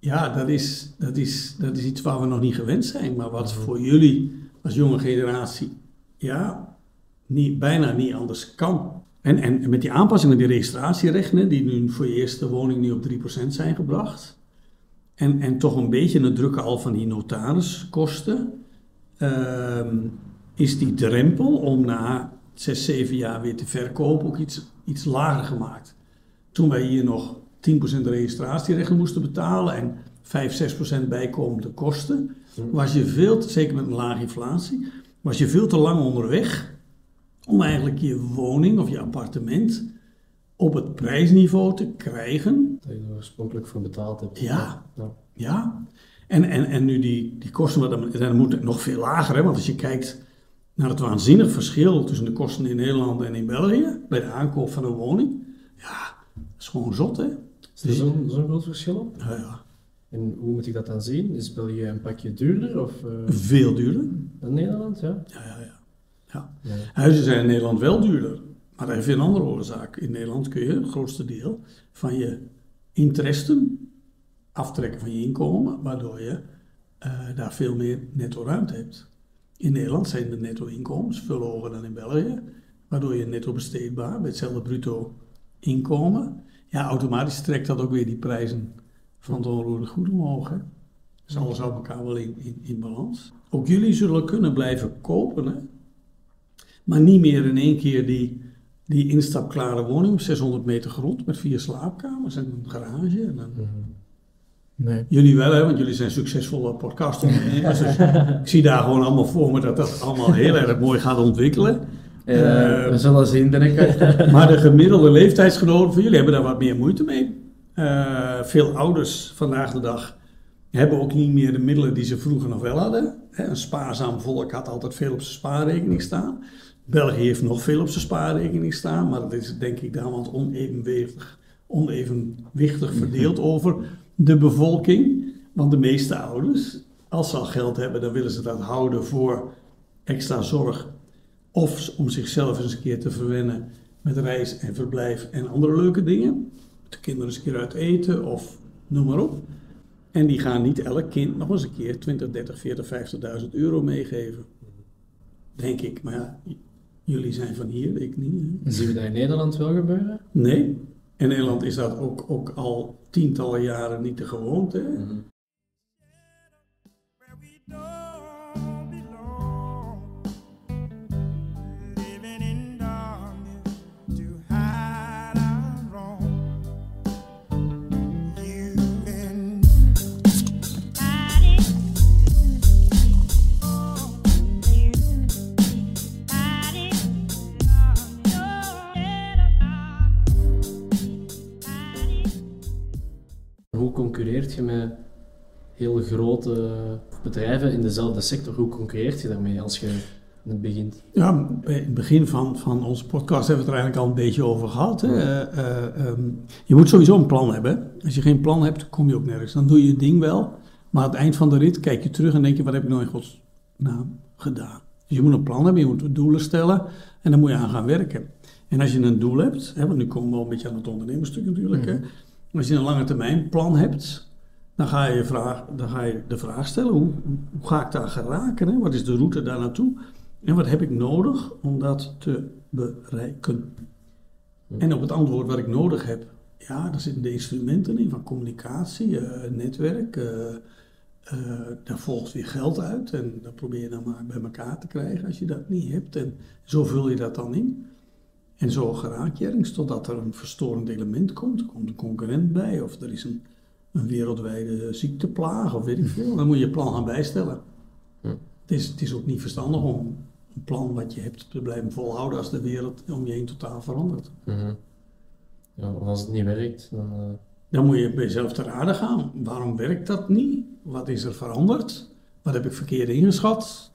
Ja, dat is, dat, is, dat is iets waar we nog niet gewend zijn. Maar wat voor jullie, als jonge generatie ja, niet, bijna niet anders kan. En, en met die aanpassingen, die registratierechten, die nu voor je eerste woning nu op 3% zijn gebracht. En, en toch een beetje het drukken al van die notariskosten. ehm, is die drempel om na 6, 7 jaar weer te verkopen ook iets, iets lager gemaakt. Toen wij hier nog 10% registratierechten moesten betalen en 5, 6% bijkomende kosten, was je veel, te, zeker met een lage inflatie, was je veel te lang onderweg om eigenlijk je woning of je appartement op het prijsniveau te krijgen Dat je er oorspronkelijk voor betaald hebt. Ja. Ja. ja, en, en, en nu die, die kosten, dan, dan moet het nog veel lager, hè? want als je kijkt naar het waanzinnig verschil tussen de kosten in Nederland en in België, bij de aankoop van een woning, ja, dat is gewoon zot, hè? Is er zo'n zo'n groot verschil op? Ja, ja. En hoe moet ik dat dan zien? Is België een pakje duurder of, eh, Veel duurder. dan Nederland? Ja. Ja, ja, ja. ja. Ja. Huizen zijn in Nederland wel duurder, maar dat heeft een andere oorzaak. In Nederland kun je het grootste deel van je interesten aftrekken van je inkomen, waardoor je eh, daar veel meer netto ruimte hebt. In Nederland zijn de netto-inkomens veel hoger dan in België, waardoor je netto besteedbaar bij hetzelfde bruto inkomen, ja, automatisch trekt dat ook weer die prijzen van het onroerende goed omhoog. Hè? Dus alles houdt elkaar wel in, in, in balans. Ook jullie zullen kunnen blijven kopen, hè? maar niet meer in één keer die, die instapklare woning op 600 meter grond met vier slaapkamers en een garage. En een, Nee. Jullie wel, hè, want jullie zijn succesvolle podcastondernemers. dus [laughs] ik zie daar gewoon allemaal voor me dat dat allemaal heel erg mooi gaat ontwikkelen. Eh, we zullen zien, ik. [laughs] Maar de gemiddelde leeftijdsgenoten van jullie hebben daar wat meer moeite mee. Eh, veel ouders vandaag de dag hebben ook niet meer de middelen die ze vroeger nog wel hadden. Hè, Een spaarzaam volk had altijd veel op zijn spaarrekening staan. België heeft nog veel op zijn spaarrekening staan, maar dat is denk ik daar wat onevenwichtig, onevenwichtig verdeeld [laughs] over de bevolking. Want de meeste ouders, als ze al geld hebben, dan willen ze dat houden voor extra zorg of om zichzelf eens een keer te verwennen met reis en verblijf en andere leuke dingen. De kinderen eens een keer uit eten of noem maar op. En die gaan niet elk kind nog eens een keer 20, 30, 40, 50.000 euro meegeven. Denk ik. Maar ja, jullie zijn van hier, ik niet. hè. Zien we dat in Nederland wel gebeuren? Nee. In Nederland is dat ook, ook al tientallen jaren niet de gewoonte. Je met heel grote bedrijven in dezelfde sector? Hoe concurreert je daarmee als je net begint? Ja, bij het begin van, van onze podcast hebben we het er eigenlijk al een beetje over gehad. Hè. Eh, eh, ehm, je moet sowieso een plan hebben. Als je geen plan hebt, kom je ook nergens. Dan doe je het ding wel, maar aan het eind van de rit kijk je terug en denk je, wat heb ik nou in godsnaam gedaan? Dus je moet een plan hebben, je moet doelen stellen en dan moet je aan gaan werken. En als je een doel hebt, hè, want nu komen we wel een beetje aan het ondernemersstuk natuurlijk. Hè. Als je een lange termijn plan hebt, dan ga je, vraag, dan ga je de vraag stellen, hoe, hoe ga ik daar geraken? Hè? Wat is de route daar naartoe? En wat heb ik nodig om dat te bereiken? En op het antwoord wat ik nodig heb, ja, daar zitten de instrumenten in van communicatie, eh, netwerk. eh, eh, daar volgt weer geld uit en dat probeer je dan maar bij elkaar te krijgen als je dat niet hebt. En zo vul je dat dan in. En zo geraak je ergens totdat er een verstorend element komt. Er komt een concurrent bij of er is een, een wereldwijde ziekteplaag of weet ik veel. Dan moet je je plan gaan bijstellen. Ja. Het, is, het is ook niet verstandig om een plan wat je hebt te blijven volhouden als de wereld om je heen totaal verandert. Ja, want als het niet werkt, dan... eh, Dan moet je bij jezelf te raden gaan. Waarom werkt dat niet? Wat is er veranderd? Wat heb ik verkeerd ingeschat?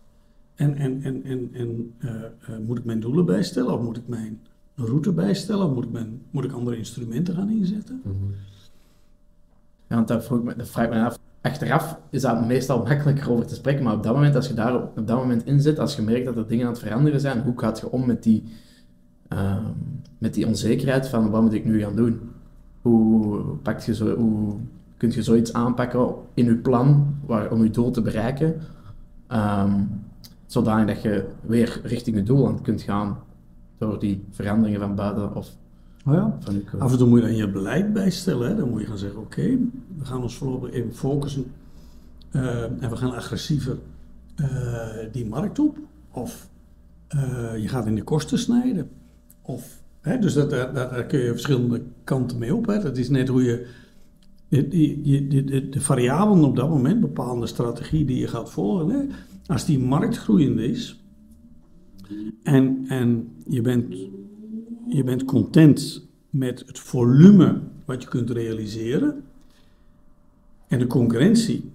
En, en, en, en, en eh, eh, moet ik mijn doelen bijstellen? Of moet ik mijn route bijstellen? Of moet ik, mijn, moet ik andere instrumenten gaan inzetten? Ja, want dat, vraag ik me af. Achteraf is dat meestal makkelijker over te spreken, maar op dat moment, als je daar op, dat moment in zit, als je merkt dat er dingen aan het veranderen zijn, hoe gaat je om met die, ehm, met die onzekerheid van wat moet ik nu gaan doen? Hoe, pakt je zo, hoe kun je zoiets aanpakken in je plan waar, om je doel te bereiken? Ehm, zodanig dat je weer richting je doel kunt gaan door die veranderingen van buiten of Oh ja. van Af en toe moet je dan je beleid bijstellen. Hè? Dan moet je gaan zeggen, oké, we gaan ons voorlopig even focussen. eh, en we gaan agressiever eh, die markt op. Of eh, je gaat in de kosten snijden. Of, hè, dus dat, daar, daar daar kun je verschillende kanten mee op. Hè? Dat is net hoe je... De, de, de variabelen op dat moment bepalen de strategie die je gaat volgen. Hè? Als die markt groeiend is en, en je bent je bent content met het volume wat je kunt realiseren. En de concurrentie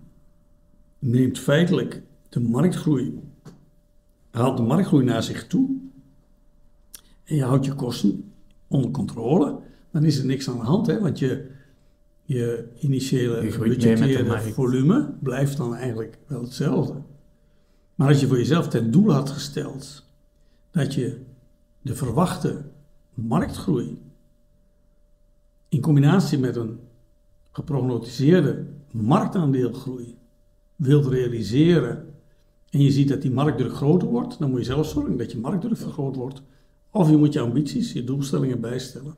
neemt feitelijk de marktgroei, haalt de marktgroei naar zich toe. En je houdt je kosten onder controle. Dan is er niks aan de hand, hè? want je, je initiële Je volume blijft dan eigenlijk wel hetzelfde. Maar als je voor jezelf ten doel had gesteld dat je de verwachte marktgroei in combinatie met een geprognotiseerde marktaandeelgroei wilt realiseren en je ziet dat die marktdruk groter wordt, dan moet je zelf zorgen dat je marktdruk vergroot wordt. Of je moet je ambities, je doelstellingen bijstellen.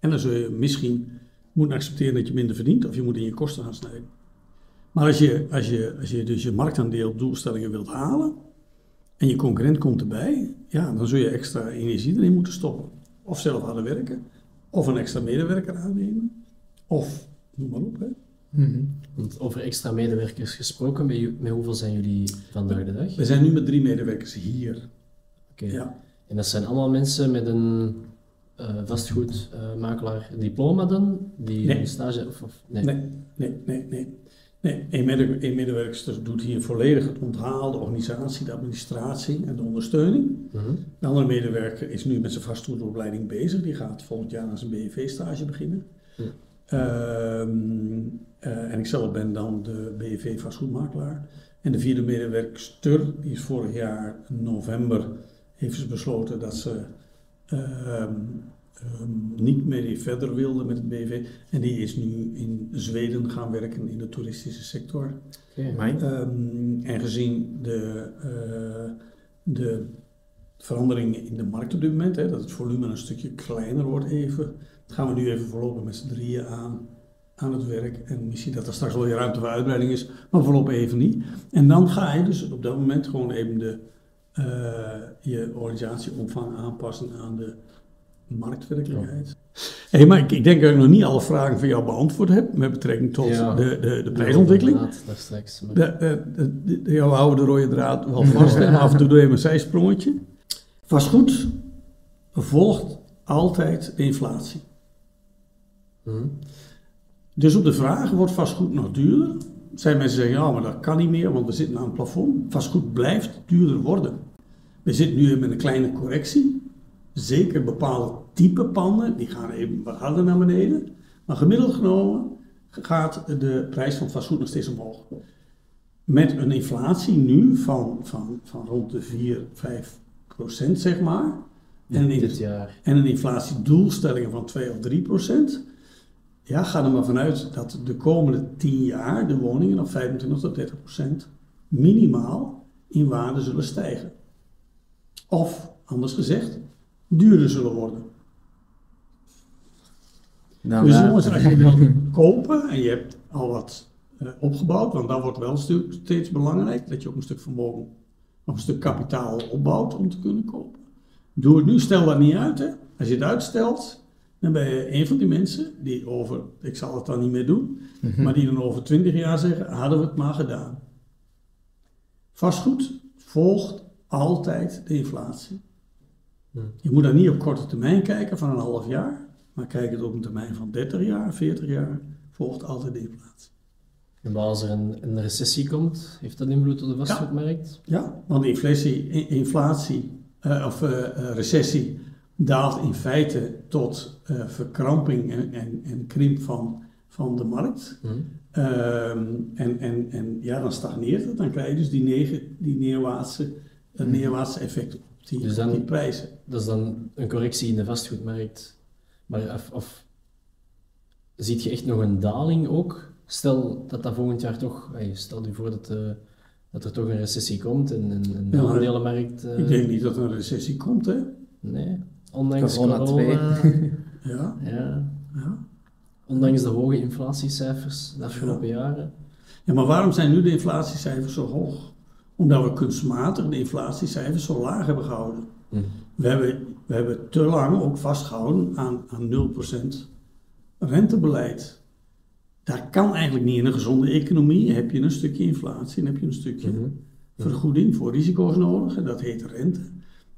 En dan zul je misschien moeten accepteren dat je minder verdient of je moet in je kosten gaan snijden. Maar als je, als je, als je dus je marktaandeel doelstellingen wilt halen en je concurrent komt erbij, ja, dan zul je extra energie erin moeten stoppen. Of zelf harder werken, of een extra medewerker aannemen, of noem maar op. Hè. Want over extra medewerkers gesproken, met, met hoeveel zijn jullie vandaag de dag? We zijn nu met drie medewerkers hier. Oké. Ja. En dat zijn allemaal mensen met een eh vastgoedmakelaar diploma dan? Die Nee. een stage... Of, of, nee. Nee, nee, nee, nee. Nee. Een, mede, een medewerker doet hier volledig het onthaal, de organisatie, de administratie en de ondersteuning. Mhm. De andere medewerker is nu met zijn vastgoedopleiding bezig. Die gaat volgend jaar aan zijn BEV-stage beginnen. Ehm, eh, en ik zelf ben dan de BEV-vastgoedmakelaar. En de vierde medewerkster, die is vorig jaar november, heeft ze besloten dat ze ehm, niet meer verder wilde met het BV. En die is nu in Zweden gaan werken in de toeristische sector. Ehm, en gezien de, eh, de veranderingen in de markt op dit moment, hè, dat het volume een stukje kleiner wordt even, gaan we nu even voorlopig met z'n drieën aan, aan het werk. En misschien dat er straks wel weer ruimte voor uitbreiding is, maar voorlopig even niet. En dan ga je dus op dat moment gewoon even de, eh, je organisatieomvang aanpassen aan de marktwerkelijkheid. Hé, maar ik, ik denk dat ik nog niet alle vragen van jou beantwoord heb met betrekking tot Ja. de, de, de prijsontwikkeling. De- jou houden de rode draad wel [laughs] vast en af en toe doe je een zijsprongetje. Vastgoed volgt altijd de inflatie. Mhm. Dus op de vraag, wordt vastgoed nog duurder? Zijn mensen zeggen, ja, maar dat kan niet meer, want we zitten aan een plafond. Vastgoed blijft duurder worden. We zitten nu met een kleine correctie. Zeker bepaalde type panden, die gaan even wat harder naar beneden. Maar gemiddeld genomen gaat de prijs van vastgoed nog steeds omhoog. Met een inflatie nu van, van, van rond de 4, 5 procent, zeg maar. En een, Dit jaar. en een inflatiedoelstelling van 2 of 3 procent. Ja, ga er maar vanuit dat de komende 10 jaar de woningen op 25 tot 30 procent minimaal in waarde zullen stijgen. Of, anders gezegd, duurder zullen worden. Dan, Dus jongens, als je wilt kopen en je hebt al wat eh, opgebouwd, want dat wordt wel steeds belangrijk, dat je ook een stuk vermogen, of een stuk kapitaal opbouwt om te kunnen kopen. Doe het nu, stel dat niet uit. Hè. Als je het uitstelt, dan ben je een van die mensen die over, ik zal het dan niet meer doen, maar die dan over 20 jaar zeggen, hadden we het maar gedaan. Vastgoed volgt altijd de inflatie. Je moet dan niet op korte termijn kijken van een half jaar, maar kijk het op een termijn van 30 jaar, 40 jaar, volgt altijd de inflatie. En maar als er een, een recessie komt, heeft dat invloed op de vastgoedmarkt? Ja, want inflatie, inflatie eh, of eh, eh, recessie daalt in feite tot verkramping en, en, en krimp van, van de markt. Mhm. Ehm, en, en, en ja, dan stagneert het. Dan krijg je dus die, negen, die neerwaartse, een neerwaartse effect op die, Dus dan- die prijzen. Dat is dan een correctie in de vastgoedmarkt. Maar of, of ziet je echt nog een daling ook? Stel dat dat volgend jaar toch, stel je voor dat de, dat er toch een recessie komt en, en, en de Ja, aandelenmarkt... eh, Ik denk niet dat er een recessie komt, hè? Nee, ondanks Corona corona, [laughs] Ja, ja, ja. ondanks de hoge inflatiecijfers de afgelopen jaren. Ja, maar waarom zijn nu de inflatiecijfers zo hoog? Omdat we kunstmatig de inflatiecijfers zo laag hebben gehouden. Hm. We hebben, we hebben te lang ook vastgehouden aan, aan 0% rentebeleid. Dat kan eigenlijk niet. In een gezonde economie heb je een stukje inflatie en heb je een stukje Mhm. vergoeding voor risico's nodig. En dat heet rente.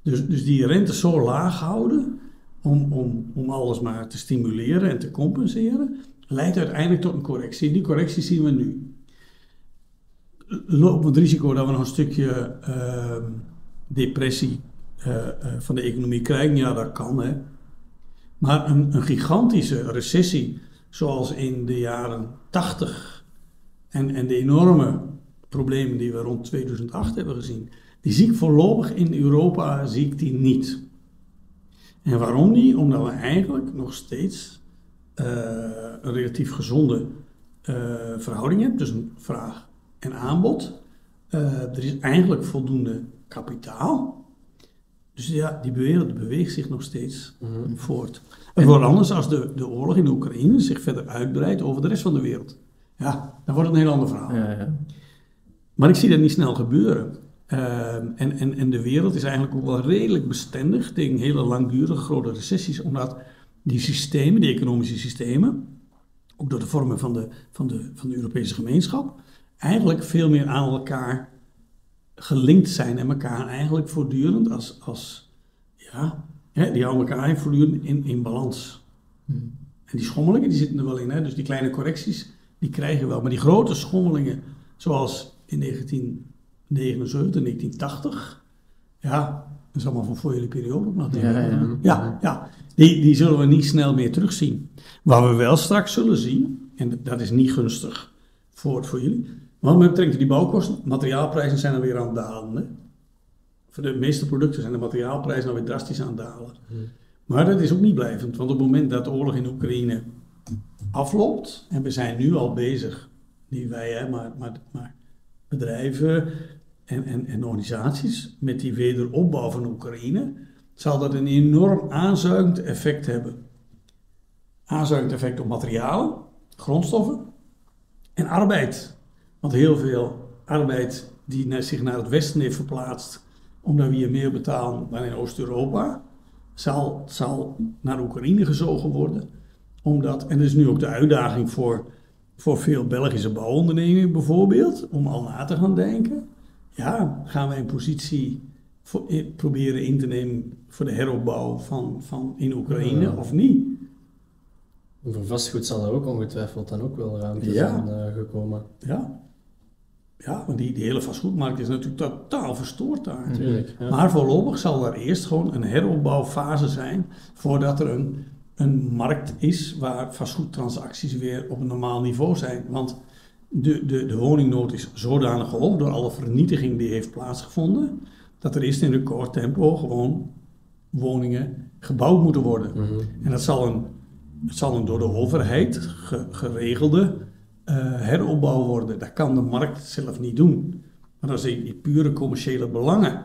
Dus, dus die rente zo laag houden om, om, om alles maar te stimuleren en te compenseren, leidt uiteindelijk tot een correctie. Die correctie zien we nu. Lopen het risico dat we nog een stukje ehm, depressie eh, eh, van de economie krijgen? Ja, dat kan. Hè. Maar een, een gigantische recessie, zoals in de jaren 80 en, en de enorme problemen die we rond 2008 hebben gezien, die zie ik voorlopig in Europa zie ik die niet. En waarom niet? Omdat we eigenlijk nog steeds eh, een relatief gezonde eh, verhouding hebben, een vraag en aanbod. Eh, er is eigenlijk voldoende kapitaal. Dus ja, die wereld beweegt zich nog steeds voort. Het wordt anders als de, de oorlog in de Oekraïne zich verder uitbreidt over de rest van de wereld. Ja, dan wordt het een heel ander verhaal. Ja, ja. Maar ik zie dat niet snel gebeuren. Ehm, en, en, en de wereld is eigenlijk ook wel redelijk bestendig tegen hele langdurige grote recessies, omdat die systemen, die economische systemen, ook door de vormen van de, van de, van de Europese gemeenschap, eigenlijk veel meer aan elkaar gelinkt zijn en elkaar eigenlijk voortdurend als, als ja, hè, die houden elkaar voortdurend in, in balans. En die schommelingen die zitten er wel in, hè? dus die kleine correcties die krijgen we wel. Maar die grote schommelingen, zoals in 1979, 1980, ja, dat is allemaal van voor jullie periode ook nog. ik. Ja, ja. ja, ja. Die, die zullen we niet snel meer terugzien. Waar we wel straks zullen zien, en dat is niet gunstig voor, voor jullie, betrekking tot die bouwkosten, materiaalprijzen zijn er weer aan het dalen. Hè? Voor de meeste producten zijn de materiaalprijzen alweer drastisch aan het dalen. Maar dat is ook niet blijvend, want op het moment dat de oorlog in Oekraïne afloopt, en we zijn nu al bezig, niet wij, hè, maar, maar, maar bedrijven en, en, en organisaties, met die wederopbouw van Oekraïne, zal dat een enorm aanzuigend effect hebben. Aanzuigend effect op materialen, grondstoffen en arbeid. Want heel veel arbeid die zich naar het westen heeft verplaatst, omdat we hier meer betalen dan in Oost-Europa, zal, zal naar Oekraïne gezogen worden. Omdat, en dat is nu ook de uitdaging voor, voor veel Belgische bouwondernemingen bijvoorbeeld, om al na te gaan denken. Ja, gaan wij een positie voor, in- proberen in te nemen voor de heropbouw van, van in Oekraïne Ja. of niet? Voor vastgoed zal er ook ongetwijfeld dan ook wel ruimte Ja. zijn eh, gekomen. Ja, ja want die, die hele vastgoedmarkt is natuurlijk totaal verstoord daar. Ja. Maar voorlopig zal er eerst gewoon een heropbouwfase zijn voordat er een, een markt is waar vastgoedtransacties weer op een normaal niveau zijn. Want de, de, de woningnood is zodanig hoog door alle vernietiging die heeft plaatsgevonden, dat er eerst in recordtempo gewoon woningen gebouwd moeten worden. Mhm. En dat zal een, het zal een door de overheid ge- geregelde heropbouw worden. Dat kan de markt zelf niet doen. Maar als die, die pure commerciële belangen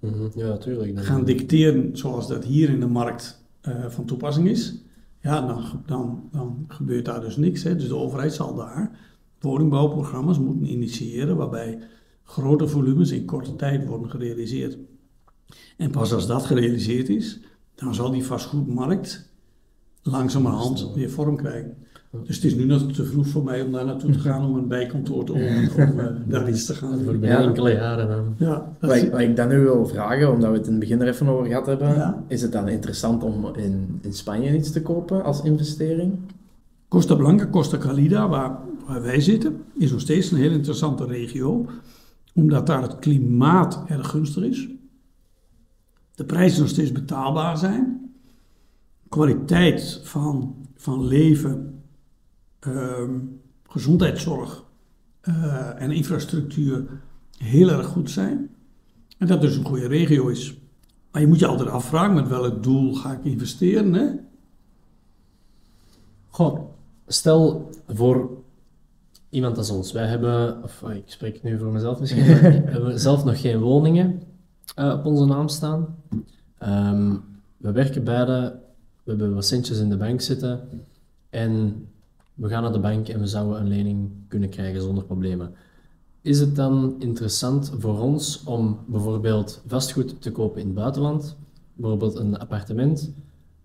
Mhm. Ja, tuurlijk. Gaan dicteren zoals dat hier in de markt eh, van toepassing is, ja, dan, dan, dan gebeurt daar dus niks. Hè. Dus de overheid zal daar woningbouwprogramma's moeten initiëren waarbij grote volumes in korte tijd worden gerealiseerd. En pas als dat gerealiseerd is, dan zal die vastgoedmarkt langzamerhand weer vorm krijgen. Dus het is nu nog te vroeg voor mij om daar naartoe te gaan om een bijkantoor te openen, om eh, daar iets te gaan Voor Ja. enkele jaren dan. Ja, Wat is- ik, wat ik dan nu wil vragen, omdat we het in het begin er even over gehad hebben, Ja. is het dan interessant om in, in Spanje iets te kopen als investering? Costa Blanca, Costa Calida, waar, waar wij zitten, is nog steeds een heel interessante regio, omdat daar het klimaat erg gunstig is. De prijzen nog steeds betaalbaar zijn. Kwaliteit van, van leven, gezondheidszorg eh, en infrastructuur heel erg goed zijn. En dat dus een goede regio is. Maar je moet je altijd afvragen met welk doel ga ik investeren. Hè? Goh, stel voor iemand als ons. Wij hebben, of oh, ik spreek nu voor mezelf misschien, maar [laughs] we hebben zelf nog geen woningen eh, op onze naam staan. Ehm, we werken beide, we hebben wat centjes in de bank zitten en we gaan naar de bank en we zouden een lening kunnen krijgen zonder problemen. Is het dan interessant voor ons om bijvoorbeeld vastgoed te kopen in het buitenland, bijvoorbeeld een appartement,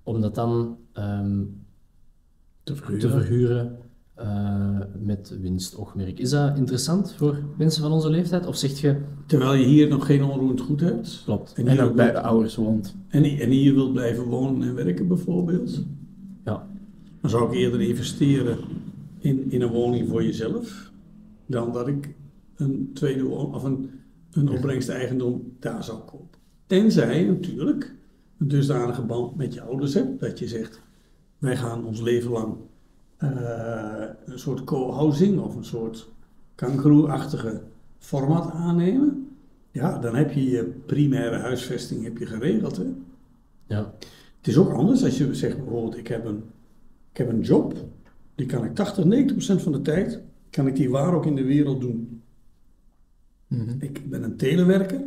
om dat dan ehm, Te te verhuren eh, met winstoogmerk. Is dat interessant voor mensen van onze leeftijd? Of zeg je, Terwijl je hier nog geen onroerend goed hebt. klopt, En En hier, ook bij de ouders woont. en, en hier wilt blijven wonen en werken bijvoorbeeld. Dan zou ik eerder investeren in, in een woning voor jezelf. Dan dat ik een tweede of een, een opbrengsteigendom daar zou kopen. Tenzij natuurlijk een dusdanige band met je ouders hebt. Dat je zegt, wij gaan ons leven lang eh, een soort co-housing of een soort kangeroe-achtige format aannemen. Ja, dan heb je je primaire huisvesting heb je geregeld. Hè? ja, Het is ook anders als je zegt bijvoorbeeld, ik heb een, ik heb een job, die kan ik 80, 90% van de tijd, kan ik die waar ook in de wereld doen. Ik ben een telewerker,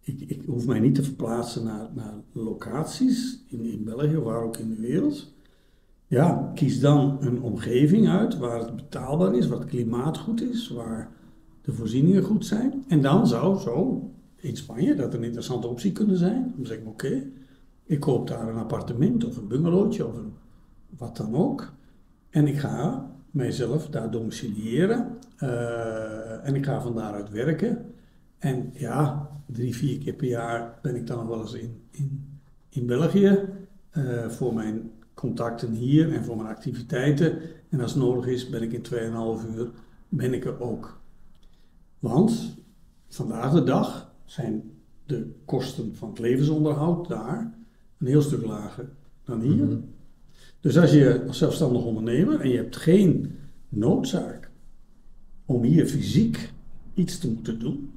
ik, ik hoef mij niet te verplaatsen naar, naar locaties in, in België, waar ook in de wereld. Ja, kies dan een omgeving uit waar het betaalbaar is, waar het klimaat goed is, waar de voorzieningen goed zijn. En dan zou zo in Spanje dat een interessante optie kunnen zijn. Dan zeg ik, oké, ik koop daar een appartement of een bungalowtje of een, wat dan ook. En ik ga mijzelf daar domiciliëren. eh, en ik ga van daaruit werken. En ja, drie, vier keer per jaar ben ik dan nog wel eens in, in, in België. eh, voor mijn contacten hier en voor mijn activiteiten. En als het nodig is, ben ik in 2,5 uur ben ik er ook. Want vandaag de dag zijn de kosten van het levensonderhoud daar een heel stuk lager dan hier. Mhm. Dus als je als zelfstandig ondernemer en je hebt geen noodzaak om hier fysiek iets te moeten doen,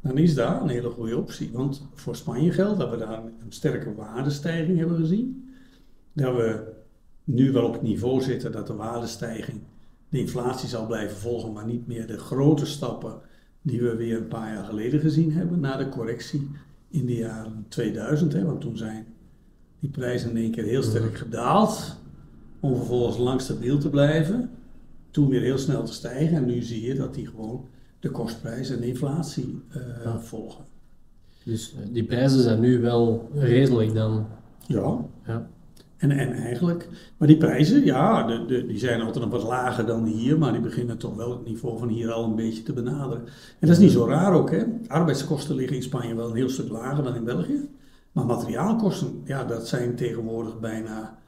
dan is daar een hele goede optie. Want voor Spanje geldt dat we daar een sterke waardestijging hebben gezien. Dat we nu wel op het niveau zitten dat de waardestijging de inflatie zal blijven volgen, maar niet meer de grote stappen die we weer een paar jaar geleden gezien hebben na de correctie in de jaren 2000. Hè, want toen zijn die prijzen in één keer heel sterk gedaald, om vervolgens lang stabiel te blijven. Toen weer heel snel te stijgen en nu zie je dat die gewoon de kostprijs en de inflatie eh, Ja. volgen. dus eh, die prijzen zijn nu wel redelijk dan. Ja, Ja, En, en eigenlijk, maar die prijzen, ja, de, de, die zijn altijd nog wat lager dan hier, maar die beginnen toch wel het niveau van hier al een beetje te benaderen. En dat is niet zo raar ook, hè. Arbeidskosten liggen in Spanje wel een heel stuk lager dan in België. Maar materiaalkosten, ja, dat zijn tegenwoordig bijna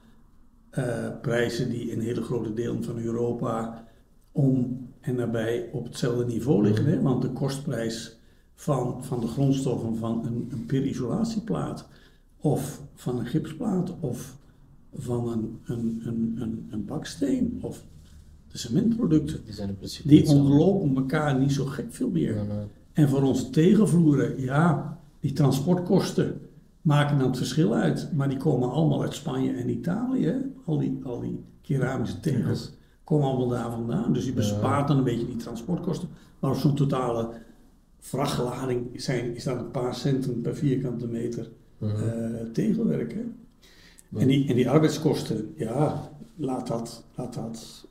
eh, prijzen die in hele grote delen van Europa om en nabij op hetzelfde niveau liggen. Hè? Want de kostprijs van, van de grondstoffen van een, een perisolatieplaat of van een gipsplaat of van een, een, een, een, een baksteen of de cementproducten, die zijn in principe die ontlopen elkaar niet zo gek veel meer. Ja. En voor onze tegenvloeren, ja, die transportkosten maken dan het verschil uit. Maar die komen allemaal uit Spanje en Italië. Al die, al die keramische tegels komen allemaal daar vandaan. Dus je bespaart dan een beetje die transportkosten. Maar op zo'n totale vrachtlading zijn, is dat een paar centen per vierkante meter Mhm. eh, tegelwerk. Hè? En, die, en die arbeidskosten, ja, laat dat, laat dat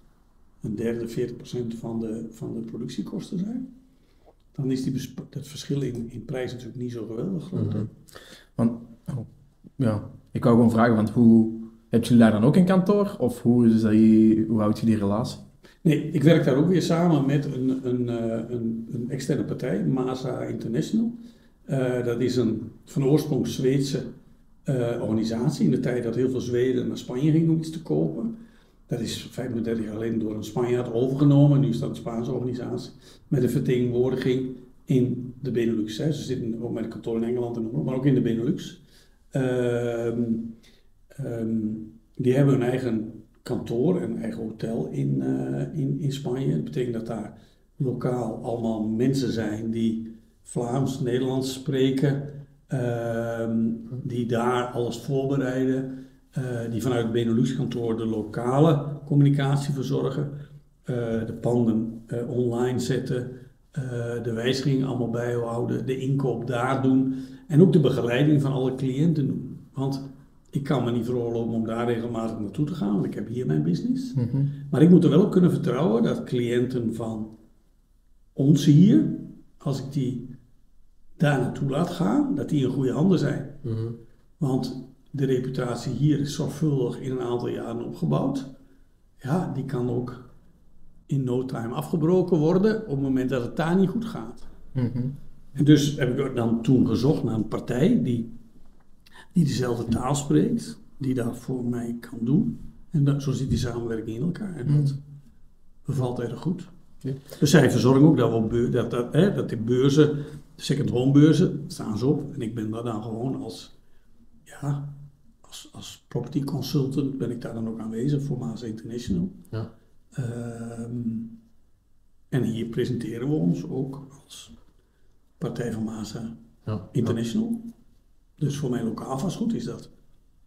een derde, 40% van de, van de productiekosten zijn. Dan is die dat verschil in, in prijs natuurlijk niet zo geweldig groot. Want, oh, ja, ik wou gewoon vragen, want hoe, heb jullie daar dan ook een kantoor? Of hoe, je- hoe houdt je die relatie? Nee, ik werk daar ook weer samen met een, een, eh, een, een externe partij, Masa International. Eh, dat is een van oorsprong Zweedse eh, organisatie. In de tijd dat heel veel Zweden naar Spanje gingen om iets te kopen. Dat is 35 jaar geleden door een Spanjaard overgenomen. Nu is dat een Spaanse organisatie. Met een vertegenwoordiging in de Benelux. Hè. Ze zitten ook met een kantoor in Engeland en maar ook in de Benelux. Ehm, ehm, die hebben hun eigen kantoor en eigen hotel in, eh, in, in Spanje. Dat betekent dat daar lokaal allemaal mensen zijn die Vlaams, Nederlands spreken, ehm, die daar alles voorbereiden, eh, die vanuit het Benelux-kantoor de lokale communicatie verzorgen. eh, de panden online zetten, de wijzigingen allemaal bijhouden, de inkoop daar doen en ook de begeleiding van alle cliënten doen. Want ik kan me niet veroorloven om daar regelmatig naartoe te gaan, want ik heb hier mijn business. Mhm. Maar ik moet er wel op kunnen vertrouwen dat cliënten van ons hier, als ik die daar naartoe laat gaan, dat die in goede handen zijn. Mhm. Want de reputatie hier is zorgvuldig in een aantal jaren opgebouwd. Ja, die kan ook in no time afgebroken worden op het moment dat het daar niet goed gaat. Mhm. En dus heb ik dan toen gezocht naar een partij die, die dezelfde taal spreekt, die dat voor mij kan doen. En dat, zo zit die samenwerking in elkaar. En dat bevalt erg goed. Dus zij verzorgen ook dat, we beur, dat, dat, hè, dat de beurzen, de second home beurzen, staan ze op. En ik ben daar dan gewoon als, ja, als, als property consultant ben ik daar dan ook aanwezig voor Maas International. Ja. Ehm, en hier presenteren we ons ook als partij van Masa Ja. International. Dus voor mijn lokaal vastgoed is dat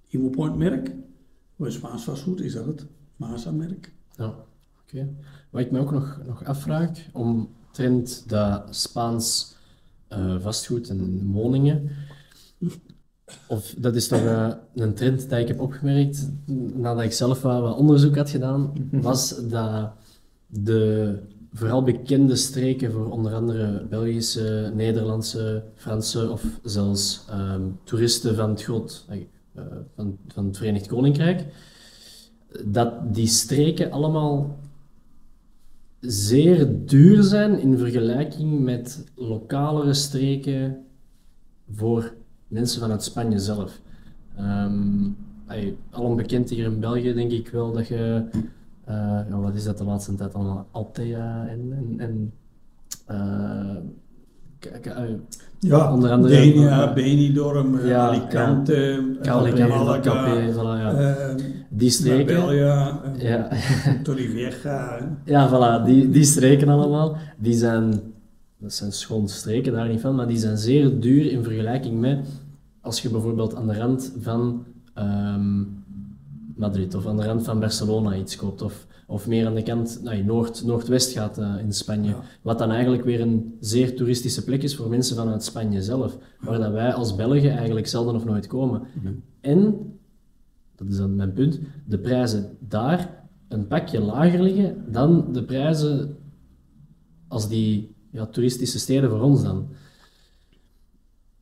Imopoint merk. Voor Spaans vastgoed is dat het Masa merk. Ja, oké. Wat ik me ook nog, nog afvraag, omtrent dat Spaans eh, vastgoed en woningen, of dat is toch eh, een trend die ik heb opgemerkt nadat ik zelf wat, wat onderzoek had gedaan, was dat de vooral bekende streken voor onder andere Belgische, Nederlandse, Franse of zelfs ehm, toeristen van het, groot, eh, van, van het Verenigd Koninkrijk, dat die streken allemaal zeer duur zijn in vergelijking met lokalere streken voor mensen vanuit Spanje zelf. Ehm ey, alom bekend hier in België denk ik wel dat je, eh, ja, wat is dat de laatste tijd allemaal, Altea en, en, eh, Ja, Onder andere- Denia, Benidorm, eh, Ja, Alicante, Malaga, Calpe, voilà, ja. die streken. Marbella, Ja. Torrevieja. Ja, voilà, die, die streken allemaal, die zijn, dat zijn schoon streken, daar niet van, maar die zijn zeer duur in vergelijking met als je bijvoorbeeld aan de rand van ehm, Madrid of aan de rand van Barcelona iets koopt, of, of meer aan de kant, nee, noord, noordwest gaat eh, in Spanje, Ja. wat dan eigenlijk weer een zeer toeristische plek is voor mensen vanuit Spanje zelf, waar dat wij als Belgen eigenlijk zelden of nooit komen. En, dat is dan mijn punt, de prijzen daar een pakje lager liggen dan de prijzen als die ja, toeristische steden voor ons dan.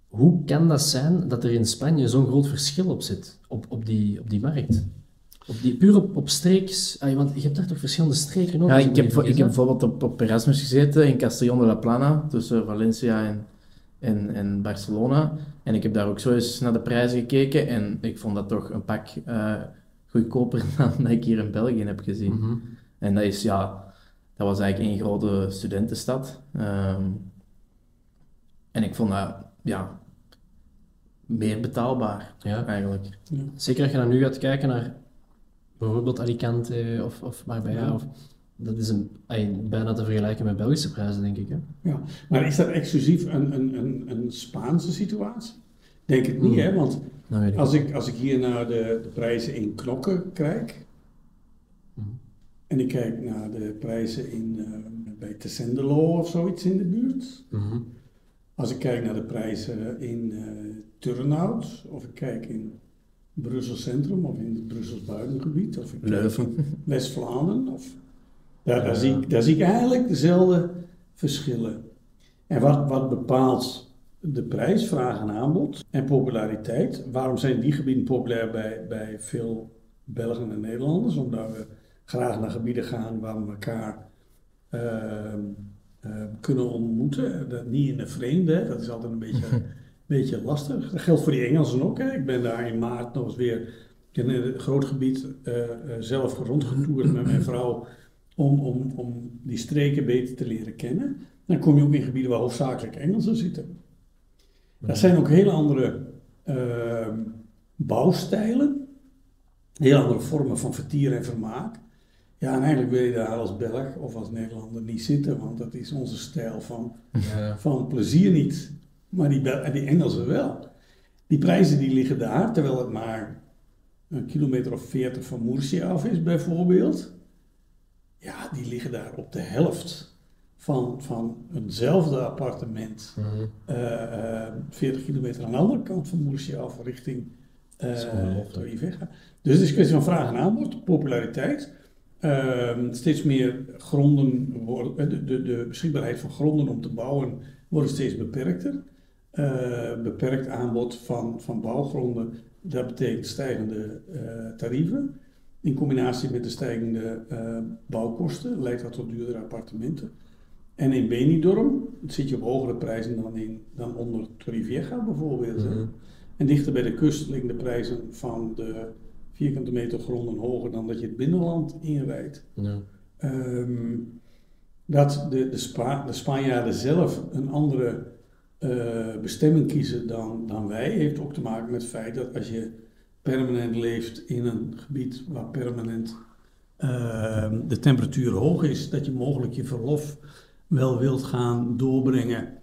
Hoe kan dat zijn dat er in Spanje zo'n groot verschil op zit, op, op, die, op die markt? Op die, puur op, op streeks, ah, want je hebt daar toch verschillende streken ook? Ja, ik heb, ik heb bijvoorbeeld op, op Erasmus gezeten in Castellón de la Plana, tussen Valencia en, en, en Barcelona. En ik heb daar ook zo eens naar de prijzen gekeken en ik vond dat toch een pak eh, goedkoper [laughs] dan dat ik hier in België heb gezien. Mhm. En dat is, ja, dat was eigenlijk één grote studentenstad. Ehm, en ik vond dat, ja, meer betaalbaar, Ja. eigenlijk. Zeker als je dan nu gaat kijken naar bijvoorbeeld Alicante of, of Marbella, Ja. of, dat is een, bijna te vergelijken met Belgische prijzen, denk ik. Hè? Ja, maar is dat exclusief een, een, een, een Spaanse situatie? Denk het niet, Hmm. hè? Want Nou, ik als ik, als ik hier naar de, de prijzen in knokken kijk. En ik kijk naar de prijzen in, eh, bij Tessendelo of zoiets in de buurt, Mhm. als ik kijk naar de prijzen in eh Turnhout, of ik kijk in Brussel Centrum of in het Brussels buitengebied, of Leuven. [laughs] West-Vlaanderen, of daar, daar, zie ik, daar zie ik eigenlijk dezelfde verschillen. En wat, wat bepaalt de prijs, vraag en aanbod en populariteit? Waarom zijn die gebieden populair bij, bij veel Belgen en Nederlanders? Omdat we graag naar gebieden gaan waar we elkaar ehm, ehm, kunnen ontmoeten. Dat niet in de vreemde, hè. dat is altijd een beetje, [laughs] beetje lastig. Dat geldt voor die Engelsen ook. Hè. Ik ben daar in maart nog eens weer in een groot gebied eh, eh, zelf rondgetoerd met mijn vrouw om, om, om die streken beter te leren kennen. Dan kom je ook in gebieden waar hoofdzakelijk Engelsen zitten. Dat zijn ook hele andere ehm, bouwstijlen, heel andere vormen van vertier en vermaak. Ja, en eigenlijk wil je daar als Belg of als Nederlander niet zitten, want dat is onze stijl van, Ja. van plezier niet. Maar die, Bel- die Engelsen wel. Die prijzen die liggen daar, terwijl het maar een kilometer of veertig van Murcia af is bijvoorbeeld. ja, die liggen daar op de helft van, van eenzelfde appartement. Mhm. eh, eh, 40 kilometer aan de andere kant van Murcia of richting eh. Torrevieja. Dus het is een kwestie van vraag en aanbod, populariteit. Ehm, steeds meer gronden worden, eh, de, de, de beschikbaarheid van gronden om te bouwen wordt steeds beperkter. Eh, beperkt aanbod van, van bouwgronden, dat betekent stijgende eh, tarieven. In combinatie met de stijgende bouwkosten leidt dat tot duurdere appartementen. En in Benidorm zit je op hogere prijzen dan, in, dan onder Torrevieja bijvoorbeeld. Mhm. En dichter bij de kust liggen de prijzen van de vierkante meter gronden hoger dan dat je het binnenland inrijdt. Ja. Ehm, dat de, de, Spa, de Spanjaarden zelf een andere eh, bestemming kiezen dan, dan wij, heeft ook te maken met het feit dat als je permanent leeft in een gebied waar permanent ehm, de temperatuur hoog is, dat je mogelijk je verlof wel wilt gaan doorbrengen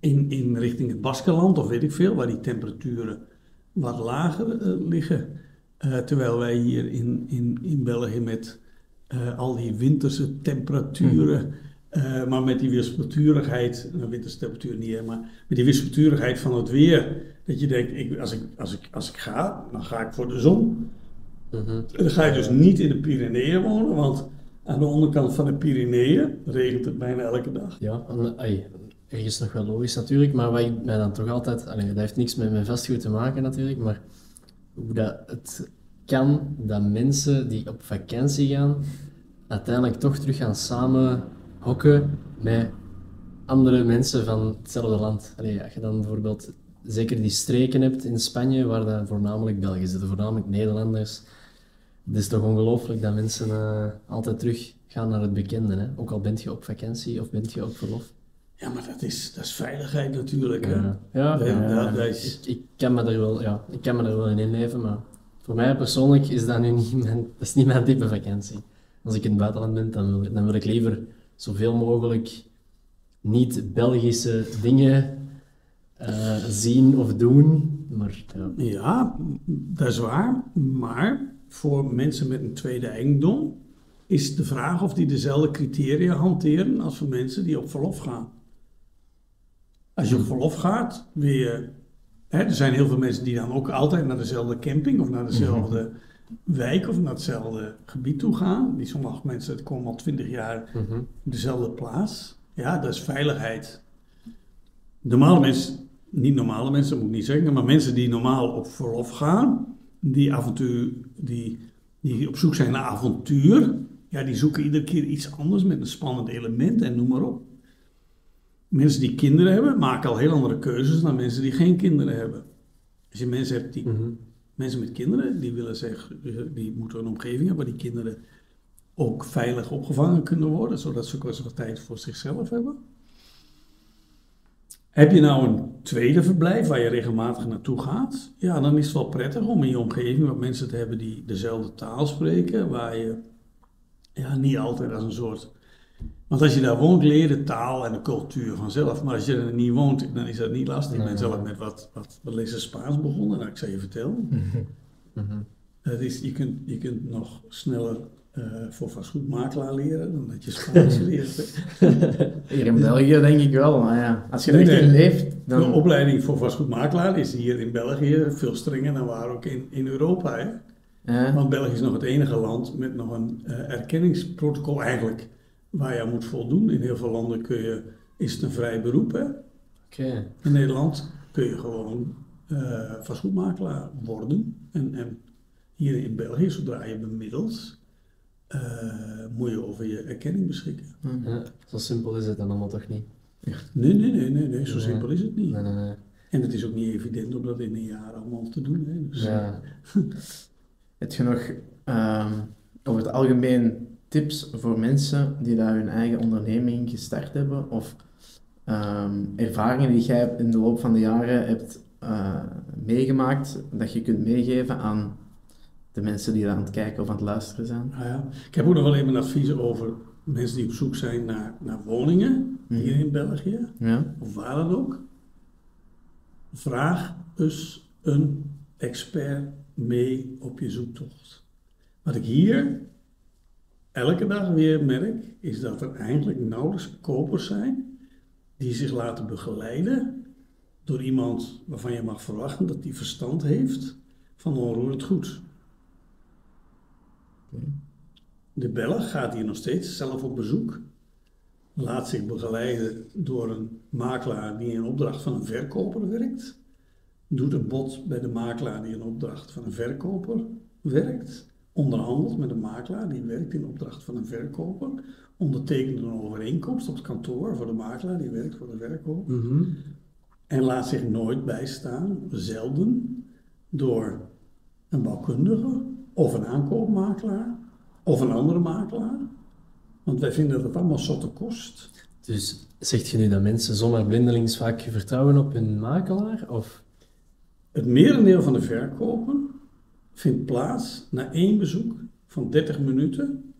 in, in richting het Baskeland of weet ik veel, waar die temperaturen wat lager eh, liggen. Eh, terwijl wij hier in, in, in België met eh, al die winterse temperaturen, eh, maar met die wispelturigheid, nou winterse temperatuur niet, hè, maar met die wispelturigheid van het weer, dat je denkt, ik, als, ik, als, ik, als ik ga, dan ga ik voor de zon. Mhm. En dan ga je dus niet in de Pyreneeën wonen, want aan de onderkant van de Pyreneeën regent het bijna elke dag. Ja, en, ai, ergens nog wel logisch natuurlijk, maar wat ik mij dan toch altijd... Allee, dat heeft niks met mijn vastgoed te maken natuurlijk, maar hoe dat het kan dat mensen die op vakantie gaan, uiteindelijk toch terug gaan samen hokken met andere mensen van hetzelfde land. Allee, als je dan bijvoorbeeld zeker die streken hebt in Spanje, waar dan voornamelijk Belgen zitten, voornamelijk Nederlanders. Het is toch ongelooflijk dat mensen eh, altijd terug gaan naar het bekende. Hè? Ook al bent je op vakantie of bent je op verlof. Ja, maar dat is, dat is veiligheid natuurlijk. Hè? Ja, ja, Dat- ja, dat- dat is- Ik, ik, kan me er wel, ja, ik kan me er wel in inleven, maar voor mij persoonlijk is dat nu niet mijn, dat is niet mijn type vakantie. Als ik in het buitenland ben, dan wil, dan wil ik liever zoveel mogelijk niet-Belgische dingen eh, zien of doen. Maar ja, Ja, dat is waar. Maar voor mensen met een tweede eigendom is de vraag of die dezelfde criteria hanteren als voor mensen die op verlof gaan. Als je op verlof gaat, je. Hè, er zijn heel veel mensen die dan ook altijd naar dezelfde camping of naar dezelfde wijk of naar hetzelfde gebied toe gaan. Die sommige mensen die komen al twintig jaar mhm. op dezelfde plaats. Ja, dat is veiligheid. Normale mensen, niet normale mensen, moet ik niet zeggen, maar mensen die normaal op verlof gaan, die avontuur, die, die op zoek zijn naar avontuur, ja, die zoeken iedere keer iets anders met een spannend element en noem maar op. Mensen die kinderen hebben, maken al heel andere keuzes dan mensen die geen kinderen hebben. Als je mensen hebt die Mhm. mensen met kinderen, die willen zeggen, die moeten een omgeving hebben waar die kinderen ook veilig opgevangen kunnen worden, zodat ze ook eens wat tijd voor zichzelf hebben. Heb je nou een tweede verblijf waar je regelmatig naartoe gaat? Ja, dan is het wel prettig om in je omgeving wat mensen te hebben die dezelfde taal spreken, waar je ja, niet altijd als een soort. Want als je daar woont, leer de taal en de cultuur vanzelf. Maar als je er niet woont, dan is dat niet lastig. Ik ben zelf met wat, wat, wat lezen Spaans begonnen, nou, ik zal je vertellen. Mhm. Het is, je, kunt, je kunt nog sneller eh, voor vastgoedmakelaar leren dan dat je Spaans [laughs] leert. Hier in België denk ik wel, maar ja, als je er echt in leeft, De dan... opleiding voor vastgoedmakelaar is hier in België veel strenger dan waar ook in, in Europa. Hè? Ja. Want België is nog het enige land met nog een eh, erkenningsprotocol eigenlijk waar je aan moet voldoen. In heel veel landen kun je, is het een vrij beroep. Hè? In Nederland kun je gewoon eh, vastgoedmakelaar worden. En, en hier in België, zodra je bemiddelt, eh, moet je over je erkenning beschikken. Ja, zo simpel is het dan allemaal toch niet? Nee, nee, nee, nee, nee zo Nee. simpel is het niet. Nee, nee, nee. En het is ook niet evident om dat in een jaar allemaal te doen. Hè? Dus, Ja. [laughs] Heb je nog ehm, over het algemeen tips voor mensen die daar hun eigen onderneming gestart hebben? Of ehm, ervaringen die jij in de loop van de jaren hebt eh, meegemaakt, dat je kunt meegeven aan de mensen die aan het kijken of aan het luisteren zijn? Nou ja, ik heb ook nog wel even een advies over mensen die op zoek zijn naar, naar woningen hier Mhm. in België, Ja? of waar dan ook. Vraag eens een expert mee op je zoektocht. Wat ik hier elke dag weer merk, is dat er eigenlijk nauwelijks kopers zijn die zich laten begeleiden door iemand waarvan je mag verwachten dat die verstand heeft van onroerend goed. De Belg gaat hier nog steeds zelf op bezoek, laat zich begeleiden door een makelaar die in opdracht van een verkoper werkt, doet een bod bij de makelaar die in opdracht van een verkoper werkt, onderhandelt met een makelaar die werkt in opdracht van een verkoper, ondertekent een overeenkomst op het kantoor voor de makelaar die werkt voor de verkoper Mhm. en laat zich nooit bijstaan, zelden, door een bouwkundige of een aankoopmakelaar of een andere makelaar. Want wij vinden dat allemaal zotte kost. Dus zegt je nu dat mensen zomaar blindelings vaak vertrouwen op hun makelaar? Of? Het merendeel van de verkopen vindt plaats na één bezoek van 30 minuten